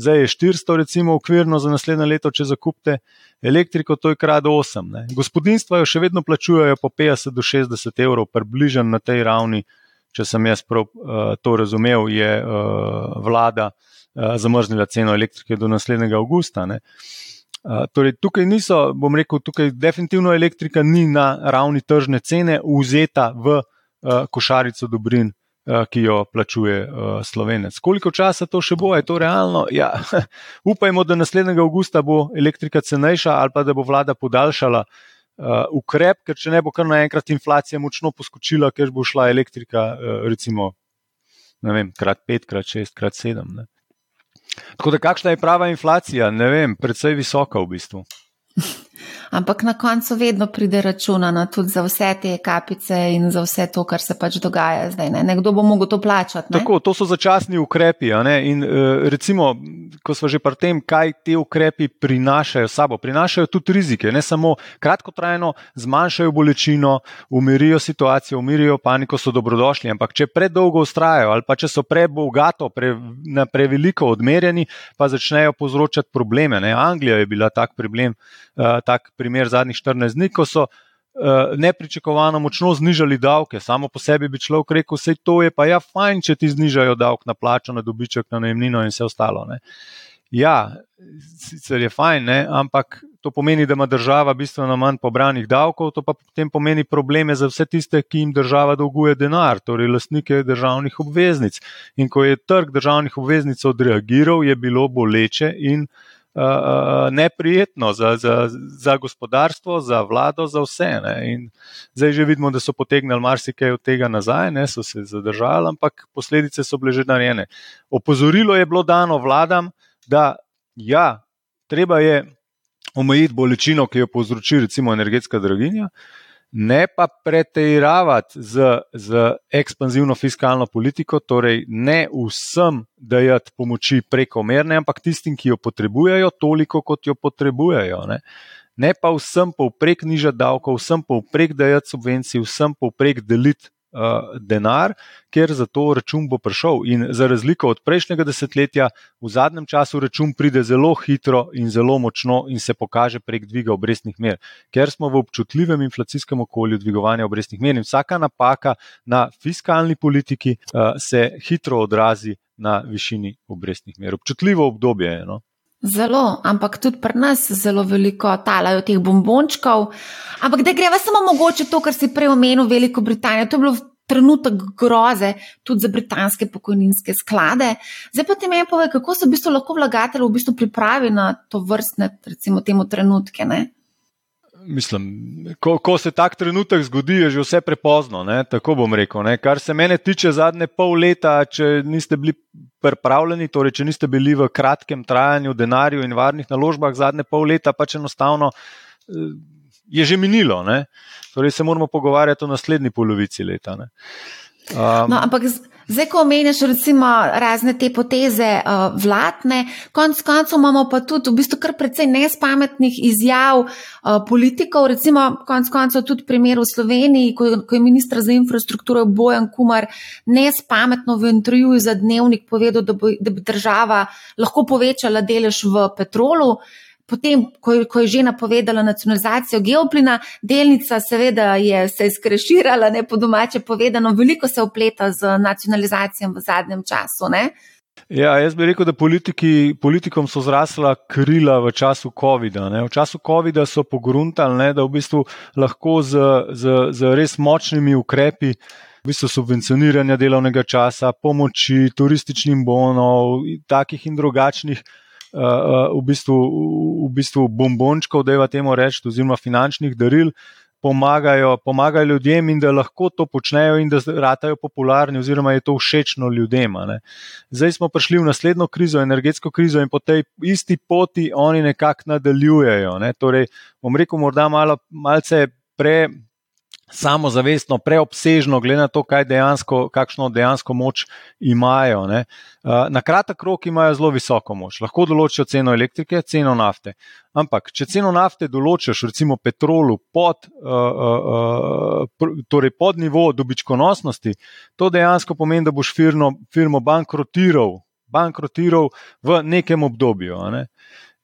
zdaj je 400, recimo, ukvirno za naslednje leto, če zakupite elektriko, to je krat 8. Ne? Gospodinstva jo še vedno plačujejo po 50 do 60 evrov, približno na tej ravni, uh, če sem jaz prav uh, to razumel, je uh, vlada uh, zamrznila ceno elektrike do naslednjega avgusta. Uh, torej, tukaj niso, bom rekel, tukaj definitivno elektrika ni na ravni tržne cene vzeta v uh, košarico dobrin, uh, ki jo plačuje uh, slovenec. Koliko časa to še bo, je to realno? Ja, upajmo, da naslednjega avgusta bo elektrika cenejša ali pa da bo vlada podaljšala uh, uh, ukrep, ker če ne bo kar naenkrat inflacija močno poskočila, ker bo šla elektrika, uh, recimo, ne vem, krat pet, krat šest, krat sedem. Ne. Tako da, kakšna je prava inflacija? Ne vem, predvsej visoka v bistvu. Ampak na koncu vedno pride računano tudi za vse te kapice in za vse to, kar se pač dogaja zdaj. Ne? Nekdo bo mogel to plačati. Ne? Tako, to so začasni ukrepi. In uh, recimo, ko smo že pri tem, kaj ti ukrepi prinašajo sabo. Prinašajo tudi rizike, ne samo kratkotrajno, zmanjšajo bolečino, umirijo situacijo, umirijo paniko, so dobrodošli. Ampak če predolgo ustrajajo ali pa če so prebogato, pre, na preveliko odmerjeni, pa začnejo povzročati probleme. Ne? Anglija je bila tak problem. Uh, tak primer zadnjih 14 dni, ko so uh, nepričakovano močno znižali davke. Samo po sebi bi človek rekel, vse to je pa ja, fajn, če ti znižajo davek na plačo, na dobiček, na najemnino in vse ostalo. Ne. Ja, sicer je fajn, ne, ampak to pomeni, da ima država bistveno manj pobranih davkov, to pa potem pomeni probleme za vse tiste, ki jim država dolguje denar, torej lastnike državnih obveznic. In ko je trg državnih obveznic odreagiral, je bilo boleče in uh, uh, neprijetno za, za, za gospodarstvo, za vlado, za vse. Ne. In zdaj že vidimo, da so potegnili marsikaj od tega nazaj, ne, so se zadržali, ampak posledice so bile že narejene. Opozorilo je bilo dano vladam, da ja, treba je omejiti bolečino, ki jo povzroči recimo energetska draginja. Uh, ne pa preteiravati z, z ekspanzivno fiskalno politiko, torej ne vsem dajati pomoči prekomerne, ampak tistim, ki jo potrebujejo, toliko, kot jo potrebujejo. Ne, ne pa vsem povprek nižati davkov, vsem povprek dajati subvencij, vsem povprek deliti denar, ker za to račun bo prišel. In za razliko od prejšnjega desetletja, v zadnjem času račun pride zelo hitro in zelo močno in se pokaže prek dviga obrestnih mer, ker smo v občutljivem inflacijskem okolju dvigovanja obrestnih mer in vsaka napaka na fiskalni politiki uh, se hitro odrazi na višini obrestnih mer. Občutljivo obdobje je. No? Zelo, ampak tudi pri nas zelo veliko talajo teh bombončkov. Ampak da greva samo mogoče to, kar si prej omenil, Veliko Britanijo. To je bilo trenutek groze tudi za britanske pokojninske sklade. Zdaj pa ti meni povej, kako se v bistvu lahko vlagatelj v bistvu pripravi na to vrstne, recimo, temu trenutke. Ne? Mislim, ko, ko se tak trenutek zgodi, je že vse prepozno. Ne? Tako bom rekel. Ne? Kar se mene tiče zadnje pol leta, če niste bili pripravljeni, torej če niste bili v kratkem trajanju, denarju in varnih naložbah zadnje pol leta, pač enostavno eh, je že minilo. Ne? Torej se moramo pogovarjati o naslednji polovici leta. Um, no, ampak zdaj, ko omenjaš recimo razne te poteze uh, vladne, konc koncev imamo pa tudi v bistvu kar precej nespametnih izjav uh, politikov, recimo konc koncev tudi primer v Sloveniji, ko, ko je ministr za infrastrukturo Bojan Kumar nespametno v intervjuju za dnevnik povedal, da, bo, da bi država lahko povečala delež v petrolu. Potem, ko, ko je že napovedala nacionalizacijo geoplina, delnica seveda je se skreširala, ne po domače povedano, veliko se upleta z nacionalizacijo v zadnjem času. Ne? Ja, jaz bi rekel, da politiki, politikom so zrasla krila v času COVID-a. V času COVID-a so pogruntali, ne, da v bistvu lahko z, z, z res močnimi ukrepi, v bistvu subvencioniranja delovnega časa, pomoči, turističnim bonov, takih in drugačnih. Uh, v, bistvu, v bistvu bombončkov, da je temu reči, oziroma finančnih daril, pomagajo, pomagajo ljudem in da lahko to počnejo in da ratajo popularni, oziroma je to všečno ljudem. Zdaj smo prišli v naslednjo krizo, energetsko krizo in po tej isti poti oni nekako nadaljujejo. Ne? Torej, bom rekel, morda malo, malce pre samozavestno, preobsežno, glede na to, dejansko, kakšno dejansko moč imajo. Ne. Na kratek rok imajo zelo visoko moč, lahko določijo ceno elektrike, ceno nafte. Ampak, če ceno nafte določiš, recimo petrolu, pod, torej pod nivo dobičkonosnosti, to dejansko pomeni, da boš firmo, firmo bankrotiral, bankrotiral v nekem obdobju. Ne.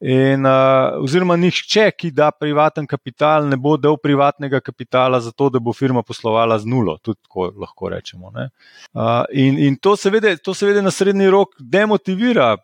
In, uh, oziroma, nihče, ki da privaten kapital, ne bo dal privatnega kapitala za to, da bo firma poslovala z nulo. Tudi tako lahko rečemo. Uh, in in to, seveda, to seveda na srednji rok demotivira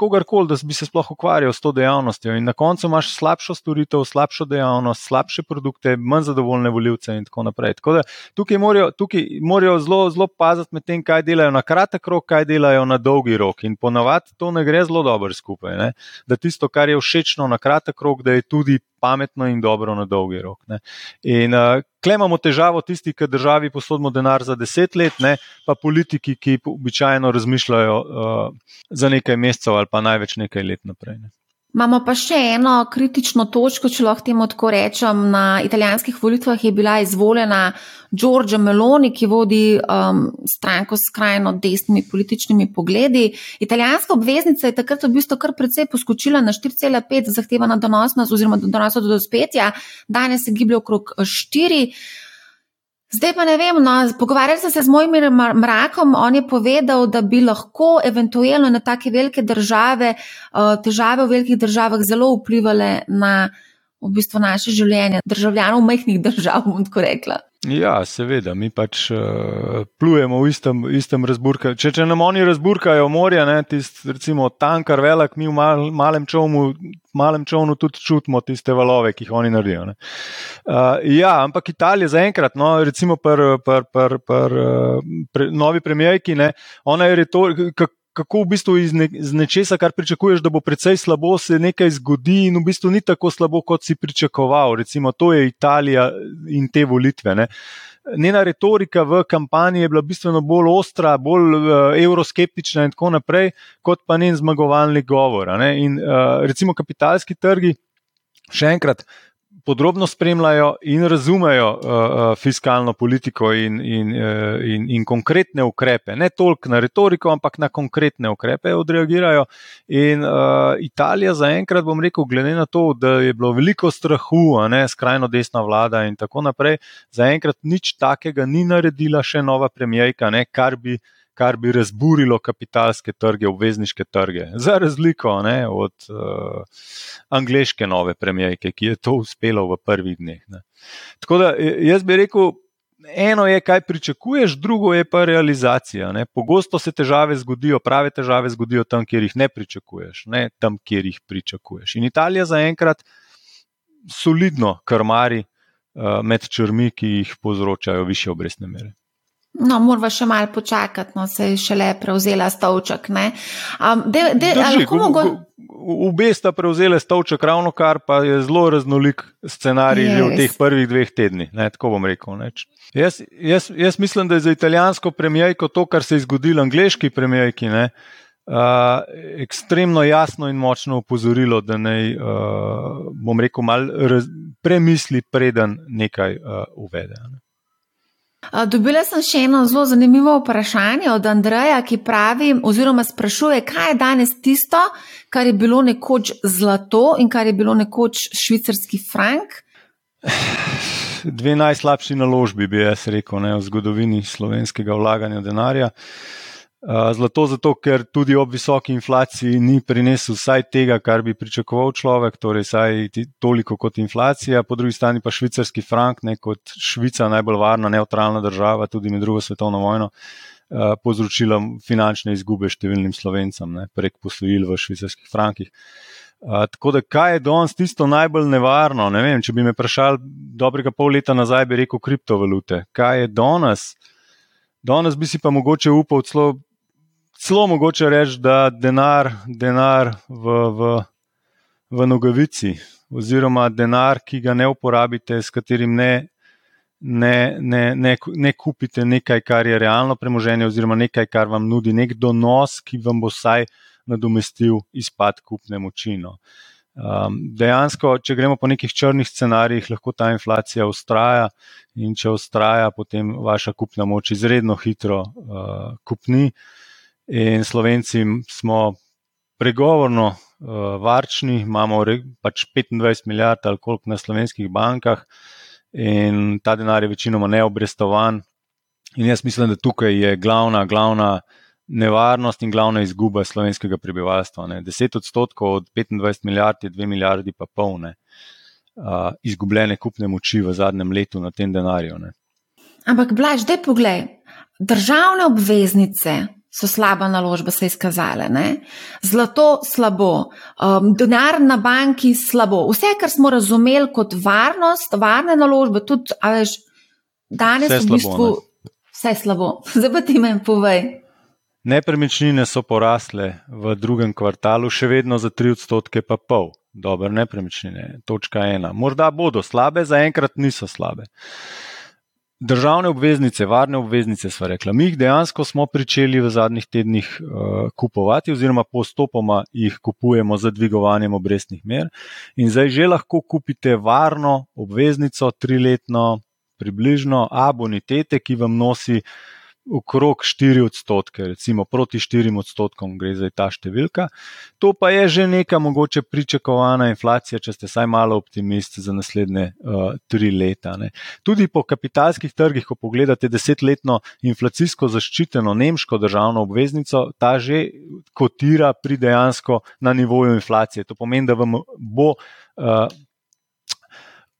kogarkoli, da bi se sploh ukvarjal s to dejavnostjo. In na koncu imaš slabšo storitev, slabšo dejavnost, slabše produkte, manj zadovoljne voljivce in tako naprej. Tako da tukaj morajo, tukaj morajo zelo, zelo paziti med tem, kaj delajo na kratek rok, kaj delajo na dolgi rok. In ponavadi to ne gre zelo dobro skupaj. Ne? Da tisto, kar je všečno na kratek rok, da je tudi pametno in dobro na dolgi rok. Ne. In uh, kle imamo težavo tisti, ki državi posodimo denar za deset let, ne, pa politiki, ki običajno razmišljajo uh, za nekaj mesecev ali pa največ nekaj let naprej. Ne. Imamo pa še eno kritično točko, če lahko temu tako rečem. Na italijanskih volitvah je bila izvoljena Giorgia Meloni, ki vodi um, stranko s skrajno desnimi političnimi pogledi. Italijanska obveznica je takrat v bistvu kar precej poskočila na 4,5 zahtevana donosnost oziroma donosnost do dospetja, danes se giblje okrog 4. Zdaj pa ne vem, no, pogovarjal sem se z mojim mrakom, on je povedal, da bi lahko eventualno na take velike države, uh, težave v velikih državah zelo vplivali na v bistvu naše življenje, državljanov majhnih držav, bom tako rekla. Ja, seveda, mi pač uh, plujemo v istem, istem razburku. Če, če nam oni razburkajo morje, tisti, recimo, tankar velik, mi v mal, malem, čovnu, malem čovnu tudi čutimo tiste valove, ki jih oni naredijo. Uh, ja, ampak Italija zaenkrat, no, recimo, pri pr, pr, pr, pr, novi premijejki, ona je retorika kako v bistvu iz, ne, iz nečesa, kar pričakuješ, da bo precej slabo, se nekaj zgodi in v bistvu ni tako slabo, kot si pričakoval. Recimo, to je Italija in te volitve. Ne. Njena retorika v kampanji je bila bistveno bolj ostra, bolj uh, euroskeptična in tako naprej, kot pa njen zmagovalni govor. In uh, recimo kapitalski trgi, še enkrat, podrobno spremljajo in razumejo uh, uh, fiskalno politiko in, in, uh, in, in konkretne ukrepe. Ne toliko na retoriko, ampak na konkretne ukrepe odreagirajo. In uh, Italija zaenkrat, bom rekel, glede na to, da je bilo veliko strahu, ne, skrajno desna vlada in tako naprej, zaenkrat nič takega ni naredila še nova premijejka, ne, kar bi kar bi razburilo kapitalske trge, obvezniške trge. Za razliko ne, od uh, angliške nove premijejke, ki je to uspelo v prvih dneh. Ne. Tako da jaz bi rekel, eno je, kaj pričakuješ, drugo je pa realizacija. Ne. Pogosto se težave zgodijo, prave težave zgodijo tam, kjer jih ne pričakuješ, ne tam, kjer jih pričakuješ. In Italija zaenkrat solidno krmari uh, med črmi, ki jih povzročajo više obrestne mere. No, moramo še malo počakati, no, se je šele prevzela stolček. Um, de, de, Drži, mogo... Obe sta prevzeli stolček, ravno kar pa je zelo raznolik scenarij yes. že v teh prvih dveh tednih. Ne, tako bom rekel. Jaz, jaz, jaz mislim, da je za italijansko premijejko to, kar se je zgodilo angliški premijejki, uh, ekstremno jasno in močno upozorilo, da naj, uh, bom rekel, malo premisli, preden nekaj uh, uvede. Ne. Dobila sem še eno zelo zanimivo vprašanje od Andreja, ki pravi, oziroma sprašuje, kaj je danes tisto, kar je bilo nekoč zlato in kar je bilo nekoč švicarski frank. Dve najslabši naložbi, bi jaz rekel, ne, v zgodovini slovenskega vlaganja denarja. Zlato zato, ker tudi ob visoki inflaciji ni prinesel vsaj tega, kar bi pričakoval človek, torej vsaj toliko kot inflacija, po drugi strani pa švicarski frank, ne kot Švica, najbolj varna, neutralna država, tudi med drugo svetovno vojno, povzročila finančne izgube številnim slovencem ne, prek posojil v švicarskih frankih. Uh, tako da, kaj je danes tisto najbolj nevarno? Ne vem, če bi me vprašali dobrega pol leta nazaj, bi rekel kriptovalute. Kaj je danes? Danes bi si pa mogoče upal celo celo mogoče reči, da denar, denar v, v, v nogavici, oziroma denar, ki ga ne uporabite, s katerim ne, ne, ne, ne, ne kupite nekaj, kar je realno premoženje, oziroma nekaj, kar vam nudi nek donos, ki vam bo vsaj nadomestil izpad kupne moči. No. Um, dejansko, če gremo po nekih črnih scenarijih, lahko ta inflacija ustraja in če ustraja, potem vaša kupna moč izredno hitro uh, kupni. Uh, In Slovenci smo pregovorno uh, varčni, imamo pač 25 milijard ali koliko na slovenskih bankah, in ta denar je večinoma neobrestovan. In jaz mislim, da tukaj je glavna, glavna nevarnost in glavna izguba slovenskega prebivalstva. Ne. 10 odstotkov od 25 milijard je 2 milijardi pa polne uh, izgubljene kupne moči v zadnjem letu na tem denarju. Ne. Ampak, blaž, da poglej, državne obveznice so slaba naložba se izkazale. Ne? Zlato slabo, um, denar na banki slabo. Vse, kar smo razumeli kot varnost, varne naložbe, tudi, a veš, danes vse v bistvu slabo, vse slabo. Zdaj pa ti meni povej. Nepremičnine so porasle v drugem kvartalu, še vedno za 3 odstotke, pa pol. Dobro, nepremičnine, točka ena. Morda bodo slabe, zaenkrat niso slabe. Državne obveznice, varne obveznice, sva rekla. Mi jih dejansko smo pričeli v zadnjih tednih uh, kupovati, oziroma postopoma jih kupujemo z dvigovanjem obrestnih mer. In zdaj že lahko kupite varno obveznico, triletno, približno, a bonitete, ki vam nosi okrog 4 odstotke, recimo proti 4 odstotkom gre za ta številka. To pa je že neka mogoče pričakovana inflacija, če ste saj malo optimist za naslednje uh, tri leta. Ne. Tudi po kapitalskih trgih, ko pogledate desetletno inflacijsko zaščiteno nemško državno obveznico, ta že kotira pri dejansko na nivoju inflacije. To pomeni, da vam bo uh,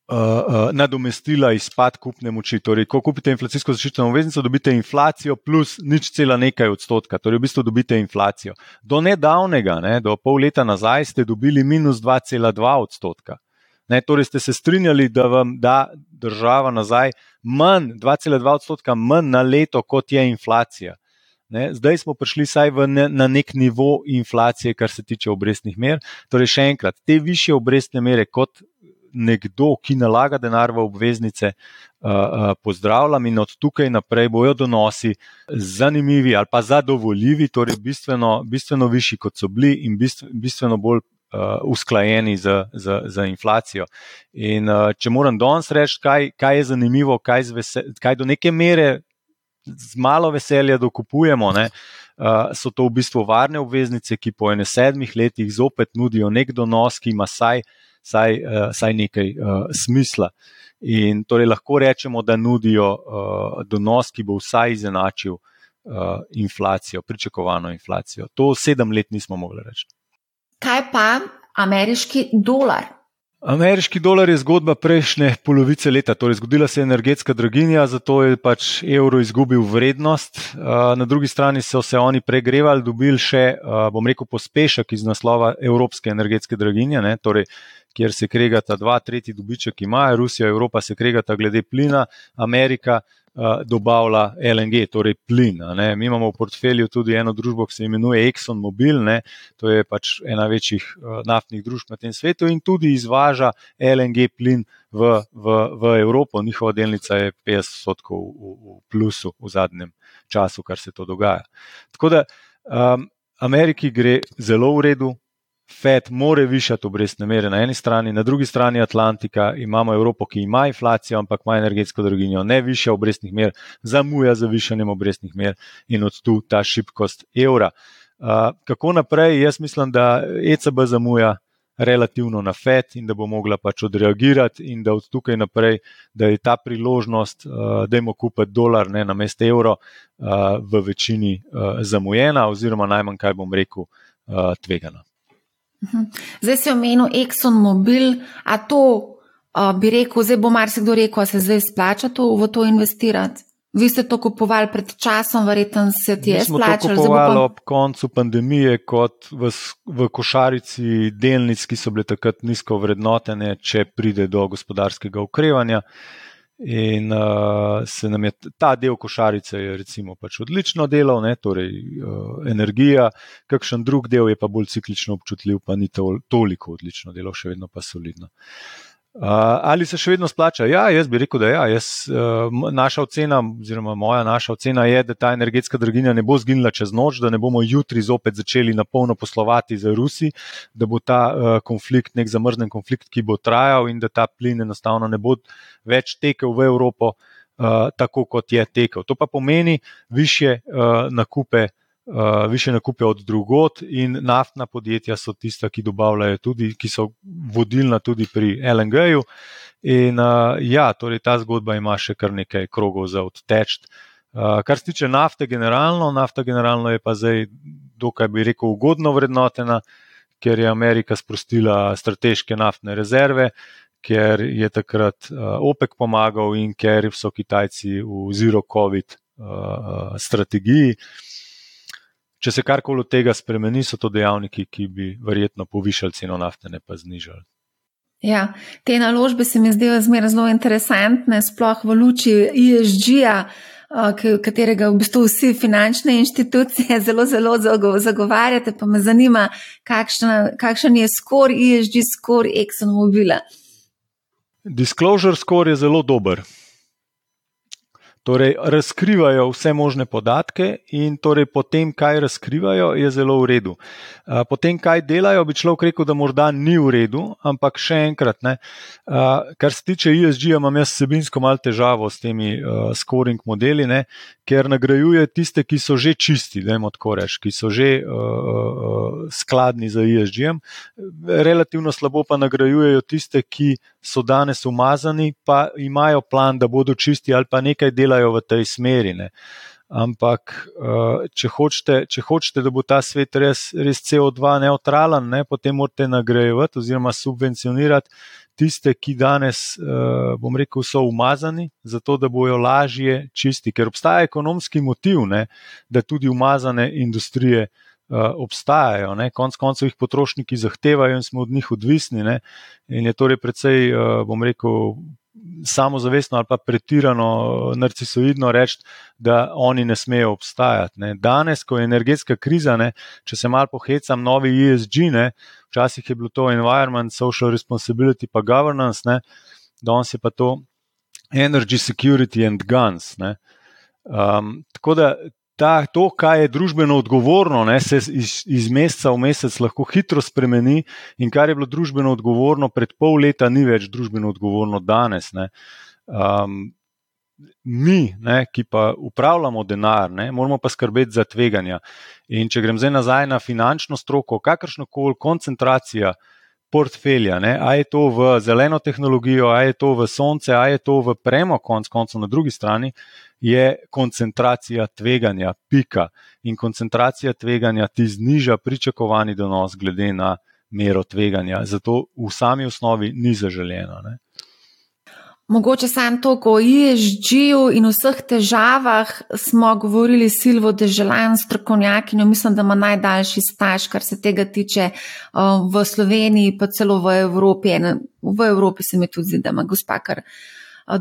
uh, nadomestila izpad kupne moči. Torej, ko kupite inflacijsko zaščiteno obveznico, dobite inflacijo plus nič cela nekaj odstotka, torej v bistvu dobite inflacijo. Do nedavnega, ne, do pol leta nazaj, ste dobili minus 2,2 odstotka. Ne, torej ste se strinjali, da vam da država nazaj manj, 2,2 odstotka manj na leto, kot je inflacija. Ne, zdaj smo prišli ne, na nek nivo inflacije, kar se tiče obrestnih mer. Torej, še enkrat, te više obrestne mere, kot nekdo, ki nalaga denar v obveznice, uh, uh, pozdravljam in od tukaj naprej bojo donosi zanimivi ali pa zadovoljivi, torej bistveno, bistveno višji, kot so bili in bistveno bolj. Uh, usklajeni z, z, z inflacijo. In uh, če moram danes reči, kaj, kaj je zanimivo, kaj, vesel, kaj do neke mere z malo veselja dokupujemo, ne, uh, so to v bistvu varne obveznice, ki po enem sedmih letih zopet nudijo nek donos, ki ima saj uh, saj, uh, saj nekaj uh, smisla. In torej lahko rečemo, da nudijo uh, donos, ki bo vsaj izenačil uh, inflacijo, pričakovano inflacijo. To sedem let nismo mogli reči. Kaj pa ameriški dolar? Ameriški dolar je zgodba prejšnje polovice leta, torej zgodila se je energetska draginja, zato je pač evro izgubil vrednost. Na drugi strani so se oni pregrevali, dobili še, bom rekel, pospešek iz naslova evropske energetske draginje, ne, torej kjer se kregata dva, tretji dobiček imajo, Rusija in Evropa se kregata glede plina, Amerika uh, dobavlja LNG, torej plin. Mi imamo v portfelju tudi eno družbo, ki se imenuje ExxonMobil, ne? to je pač ena večjih uh, naftnih družb na tem svetu in tudi izvaža LNG plin. V, v, v Evropo, njihova delnica je 50% v, v plusu v zadnjem času, kar se to dogaja. Tako da um, Ameriki gre zelo v redu, Fed more višati obrestne mere na eni strani, na drugi strani Atlantika imamo Evropo, ki ima inflacijo, ampak ima energetsko draginjo, ne viša obrestnih mer, zamuja za višanjem obrestnih mer in od tu ta šibkost evra. Uh, kako naprej? Jaz mislim, da ECB zamuja, relativno na FED in da bo mogla pač odreagirati, in da od tukaj naprej, da je ta priložnost, da imamo kupiti dolar ne, na mest evro, v večini zamujena, oziroma najmanj, kaj bom rekel, tvegana. Mhm. Zdaj si omenil ExxonMobil, a to bi rekel, zdaj bo marsikdo rekel, da se zdaj splača to, v to investirati. Vi ste to kupovali pred časom, verjetno se ti je splačalo. Mi smo to kupovali pa... ob koncu pandemije, kot v, v košarici delnic, ki so bile takrat nizko vrednotene, če pride do gospodarskega ukrevanja. In uh, se nam je ta del košarice, recimo, pač odlično delal, ne, torej uh, energija, kakšen drug del je pa bolj ciklično občutljiv, pa ni to, toliko odlično delal, še vedno pa solidno. Uh, ali se še vedno splača? Ja, jaz bi rekel, da ja. Jaz, uh, naša ocena, oziroma moja naša ocena je, da ta energetska draginja ne bo zginila čez noč, da ne bomo jutri zopet začeli na polno poslovati za Rusi, da bo ta uh, konflikt nek zamrznen konflikt, ki bo trajal in da ta plin enostavno ne bo več tekel v Evropo uh, tako, kot je tekel. To pa pomeni više uh, nakupe uh, više nakupe od drugot, in naftna podjetja so tista, ki dobavljajo tudi, ki so vodilna tudi pri LNG-ju. In uh, ja, torej ta zgodba ima še kar nekaj krogov za odteč. Uh, kar se tiče nafte, generalno, nafta generalno je pa zdaj, dokaj bi rekel, ugodno vrednotena, ker je Amerika sprostila strateške naftne rezerve. Ker je takrat uh, OPEC pomagal in ker so Kitajci v zero-COVID uh, strategiji. Uh, če se karkoli od tega spremeni, so to dejavniki, ki bi verjetno povišali ceno nafte, ne pa znižali. Ja, te naložbe se mi zdijo zmeraj zelo interesantne, sploh v luči ISG-ja, katerega v bistvu vsi finančne inštitucije zelo, zelo zagovarjate. Pa me zanima, kakšen, kakšen je skor ISG, skor ExxonMobila. Disclosure score je zelo dober. Torej, razkrivajo vse možne podatke, in torej po tem, kaj razkrivajo, je zelo v redu. Po tem, kaj delajo, bi človek rekel, da morda ni v redu, ampak še enkrat, ne, kar se tiče ISG, imam jaz sebinsko malo težavo s temi scoring modeli, ne, ker nagrajuje tiste, ki so že čisti, da imamo tako reči, ki so že skladni za ISG. Relativno slabo pa nagrajujejo tiste, ki so danes umazani, pa imajo plan, da bodo čisti ali pa nekaj delajo v tej smeri. Ne. Ampak, eh, če hočete, če hočete, da bo ta svet res, res CO2 neutralen, ne, potem morate nagrajevati oziroma subvencionirati tiste, ki danes, eh, bom rekel, so umazani, zato da bojo lažje čisti, ker obstaja ekonomski motiv, ne, da tudi umazane industrije. Eh, obstajajo, ne? konc koncev jih potrošniki zahtevajo in smo od njih odvisni. Ne? In je torej precej, eh, bom rekel, samozavestno ali pa pretirano narcisoidno reči, da oni ne smejo obstajati. Ne? Danes, ko je energetska kriza, ne? če se mal pohecam, novi ESG, ne? včasih je bilo to environment, social responsibility, pa governance, ne? danes je pa to energy security and guns. Um, tako da ta, to, kaj je družbeno odgovorno, ne, se iz, iz meseca v mesec lahko hitro spremeni, in kar je bilo družbeno odgovorno pred pol leta, ni več družbeno odgovorno danes. Um, mi, ne, ki pa upravljamo denar, ne, moramo pa skrbeti za tveganja. In če grem zdaj nazaj na finančno stroko, kakršno koli koncentracija. Portfelja, ne? a je to v zeleno tehnologijo, a je to v sonce, a je to v premo, konc koncev na drugi strani, je koncentracija tveganja, pika. In koncentracija tveganja ti zniža pričakovani donos, glede na mero tveganja. Zato v sami osnovi ni zaželjeno. Ne? Mogoče sam to, ko ISG-ju in vseh težavah smo govorili Silvo Deželan, strokovnjakinjo, mislim, da ima najdaljši staž, kar se tega tiče v Sloveniji, pa celo v Evropi. V Evropi se mi tudi zdi, da ima gospa kar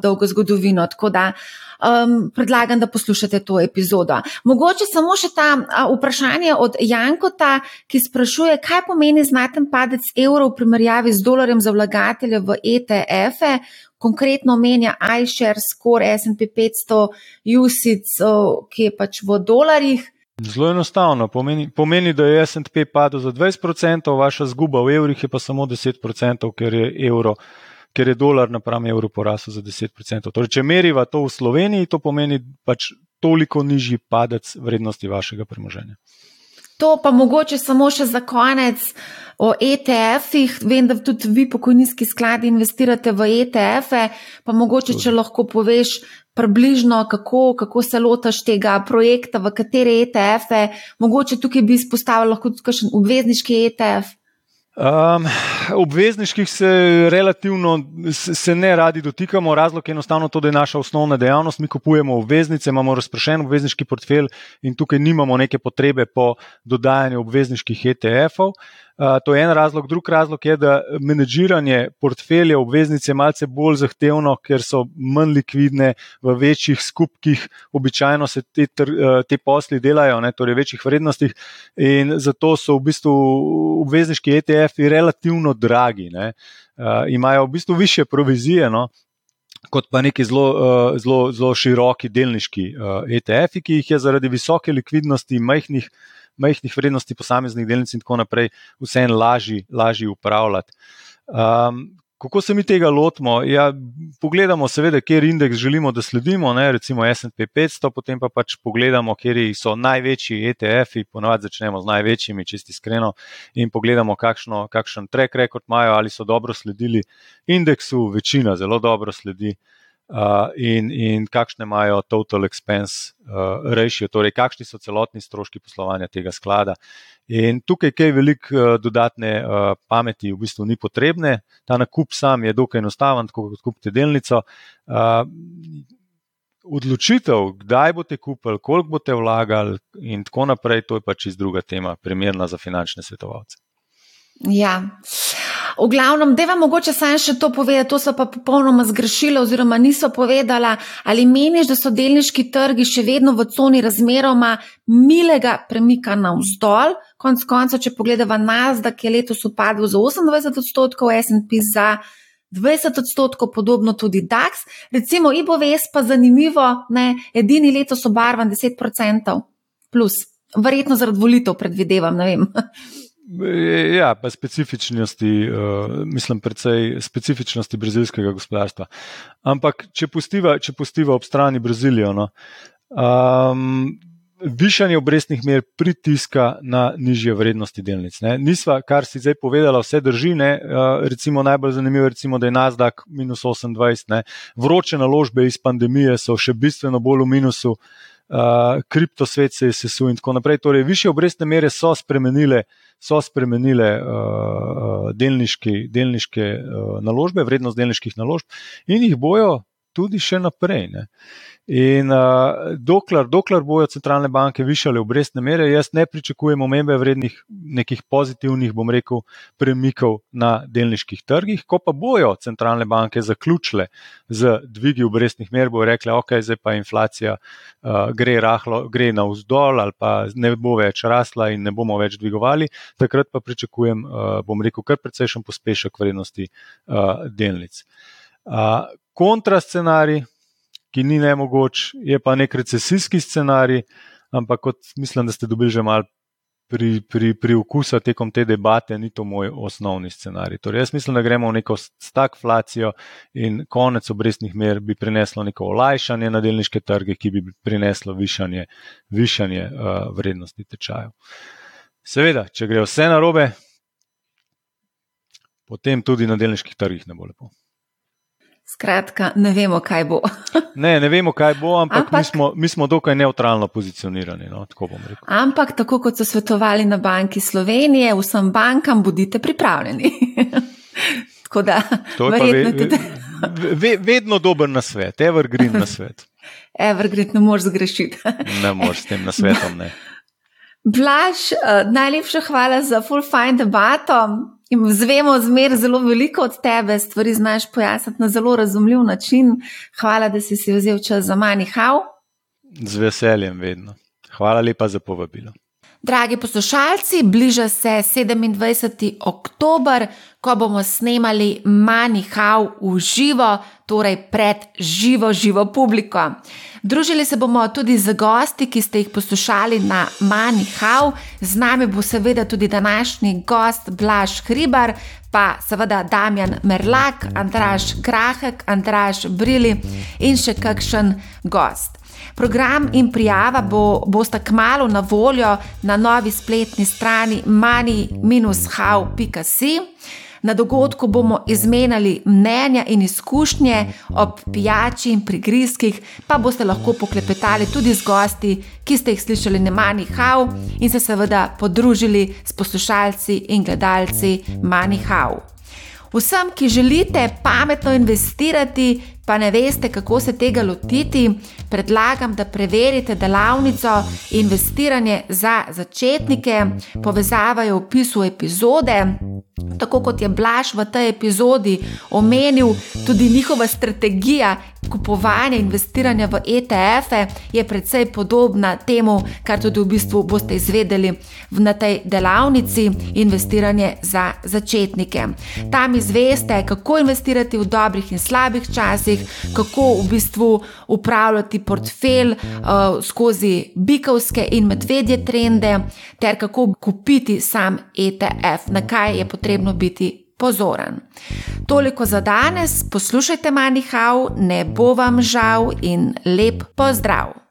dolgo zgodovino. Tako da um, predlagam, da poslušate to epizodo. Mogoče samo še ta uh, vprašanje od Jankota, ki sprašuje, kaj pomeni znaten padec evra v primerjavi z dolarjem za vlagatelje v ETF-e. Konkretno omenja iShare, Score, SP 500, USIC, ki je pač v dolarjih. Zelo enostavno. Pomeni, pomeni, da je SP padel za 20%, vaša zguba v evrih je pa samo 10%, ker je evro ker je dolar napram evru porasel za 10%. Torej, če meriva to v Sloveniji, to pomeni pač toliko nižji padec vrednosti vašega premoženja. To pa mogoče samo še za konec o ETF-ih. Vem, da tudi vi, pokojninski skladi, investirate v ETF-e, pa mogoče, če lahko poveš. Približno, kako, kako se lotaš tega projekta, v katere ETF-e, mogoče tukaj bi izpostavil lahko tudi kakšen obvezniški ETF. Um, obvezniških se relativno se ne radi dotikamo, razlog je enostavno to, da je naša osnovna dejavnost. Mi kupujemo obveznice, imamo razpršen obvezniški portfelj in tukaj nimamo neke potrebe po dodajanju obvezniških ETF-ov. To je en razlog. Drug razlog je, da menedžiranje portfelja obveznice je malce bolj zahtevno, ker so manj likvidne v večjih skupkih. Običajno se te, te posli delajo, ne, torej v večjih vrednostih, in zato so v bistvu obvezniški ETF-ji relativno dragi. Ne. Imajo v bistvu više provizije. No, Kot pa neki zelo, zelo, zelo široki delniški ETF-ji, ki jih je zaradi visoke likvidnosti, majhnih majhnih vrednosti posameznih delnic in tako naprej, vseeno lažje, lažje upravljati. Um, kako se mi tega lotimo? Ja, pogledamo, seveda, kjer indeks želimo, da sledimo, ne, recimo SP 500, potem pa pač pogledamo, kjer so največji ETF-ji, ponovadi začnemo z največjimi, čisti iskreno, in pogledamo, kakšno, kakšen track record imajo, ali so dobro sledili indeksu, večina zelo dobro sledi. In, in kakšne imajo total expense uh, ratio, torej kakšni so celotni stroški poslovanja tega sklada. In tukaj kaj veliko uh, dodatne uh, pameti v bistvu ni potrebne. Ta nakup sam je dokaj enostaven, tako kot kupite delnico. Uh, odločitev, kdaj boste kupili, koliko boste vlagali in tako naprej, to je pač iz druga tema, primerna za finančne svetovalce. Ja. V glavnem, da vam mogoče sam še to pove, to so pa popolnoma zgrešili oziroma niso povedala, ali meniš, da so delniški trgi še vedno v coni razmeroma milega premika na vzdolj. Konc konca, če pogledamo Nazda, ki je letos upadl za 28 odstotkov, SP za 20 odstotkov, podobno tudi DAX. Recimo IBOVES pa zanimivo, ne, edini letos obarvan 10 odstotkov plus. Verjetno zaradi volitev predvidevam, ne vem. Ja, pa specifičnosti, uh, mislim, predvsej specifičnosti brazilskega gospodarstva. Ampak, če pustiva, če pustiva ob strani Brazilijo, no, um, višanje obrestnih mer pritiska na nižje vrednosti delnic. Ne. Nisva, kar si zdaj povedala, vse drži. Ne, uh, recimo najbolj zanimivo, recimo, da je Nasdaq minus 28. Ne. Vroče naložbe iz pandemije so še bistveno bolj v minusu. Uh, kriptosvet se je sesul in tako naprej. Torej, više obrestne mere so spremenile so spremenile uh, delniški, delniške uh, naložbe, vrednost delniških naložb in jih bojo tudi še naprej. Ne. In uh, dokler, dokler bojo centralne banke višale obrestne mere, jaz ne pričakujem omembe vrednih nekih pozitivnih, bom rekel, premikov na delniških trgih. Ko pa bojo centralne banke zaključile z dvigi obrestnih mer, bojo rekle, ok, zdaj pa inflacija uh, gre, rahlo, gre na vzdolj ali pa ne bo več rasla in ne bomo več dvigovali, takrat pa pričakujem, uh, bom rekel, kar precejšen pospešek vrednosti uh, delnic. Uh, kontrascenarij, ki ni ne mogoč, je pa nek recesijski scenarij, ampak kot mislim, da ste dobili že mal pri, pri, pri okusu tekom te debate, ni to moj osnovni scenarij. Torej, jaz mislim, da gremo v neko stagflacijo in konec obrestnih mer bi prineslo neko olajšanje na delniške trge, ki bi prineslo višanje, višanje uh, vrednosti tečajev. Seveda, če gre vse narobe, potem tudi na delniških trgih ne bo lepo. Skratka, ne vemo, kaj bo. ne, ne vemo, kaj bo, ampak, ampak mi, smo, mi smo dokaj neutralno pozicionirani. No, tako ampak, tako kot so svetovali na Banki Slovenije, vsem bankam bodite pripravljeni. tako da, verjetno ve, tudi. ve, vedno dober na svet, evergreen na svet. Evergreen ne moreš zgrešiti. ne moreš s tem na svetom. Ne. Blaž, uh, najlepša hvala za full fine debato. Zvemo zmer zelo veliko od tebe, stvari znaš pojasniti na zelo razumljiv način. Hvala, da si si vzel čas za mani. Hau. Z veseljem, vedno. Hvala lepa za povabilo. Dragi poslušalci, bliža se 27. oktober, ko bomo snemali Manihau v živo, torej pred živo, živo publiko. Družili se bomo tudi z gosti, ki ste jih poslušali na Mani Hau. Z nami bo seveda tudi današnji gost Blaž Hribar, pa seveda Damjan Merlak, Andraš Krahek, Andraš Brili in še kakšen gost. Program in prijava bo, bosta kmalo na voljo na novi spletni strani mani-how.com. Na dogodku bomo izmenjali mnenja in izkušnje ob pijači in prigrizkih, pa boste lahko poklepetali tudi z gosti, ki ste jih slišali na Mani How in se seveda podružili s poslušalci in gledalci Mani How. Vsem, ki želite pametno investirati, pa ne veste, kako se tega lotiti, predlagam, da preverite delavnico Investiranje za začetnike. Povezava je v opisu epizode. Tako kot je Blaž v tej epizodi omenil, tudi njihova strategija kupovanja in investiranja v ETF-e je precej podobna temu, kar tudi v bistvu boste izvedeli na tej delavnici Investiranje za začetnike. Tam izveste, kako investirati v dobrih in slabih časih, kako v bistvu upravljati portfelj uh, skozi bikovske in medvedje trende, ter kako kupiti sam ETF, na kaj je potrebno biti pozoren. Toliko za danes, poslušajte Manihau, ne bo vam žal in lep pozdrav!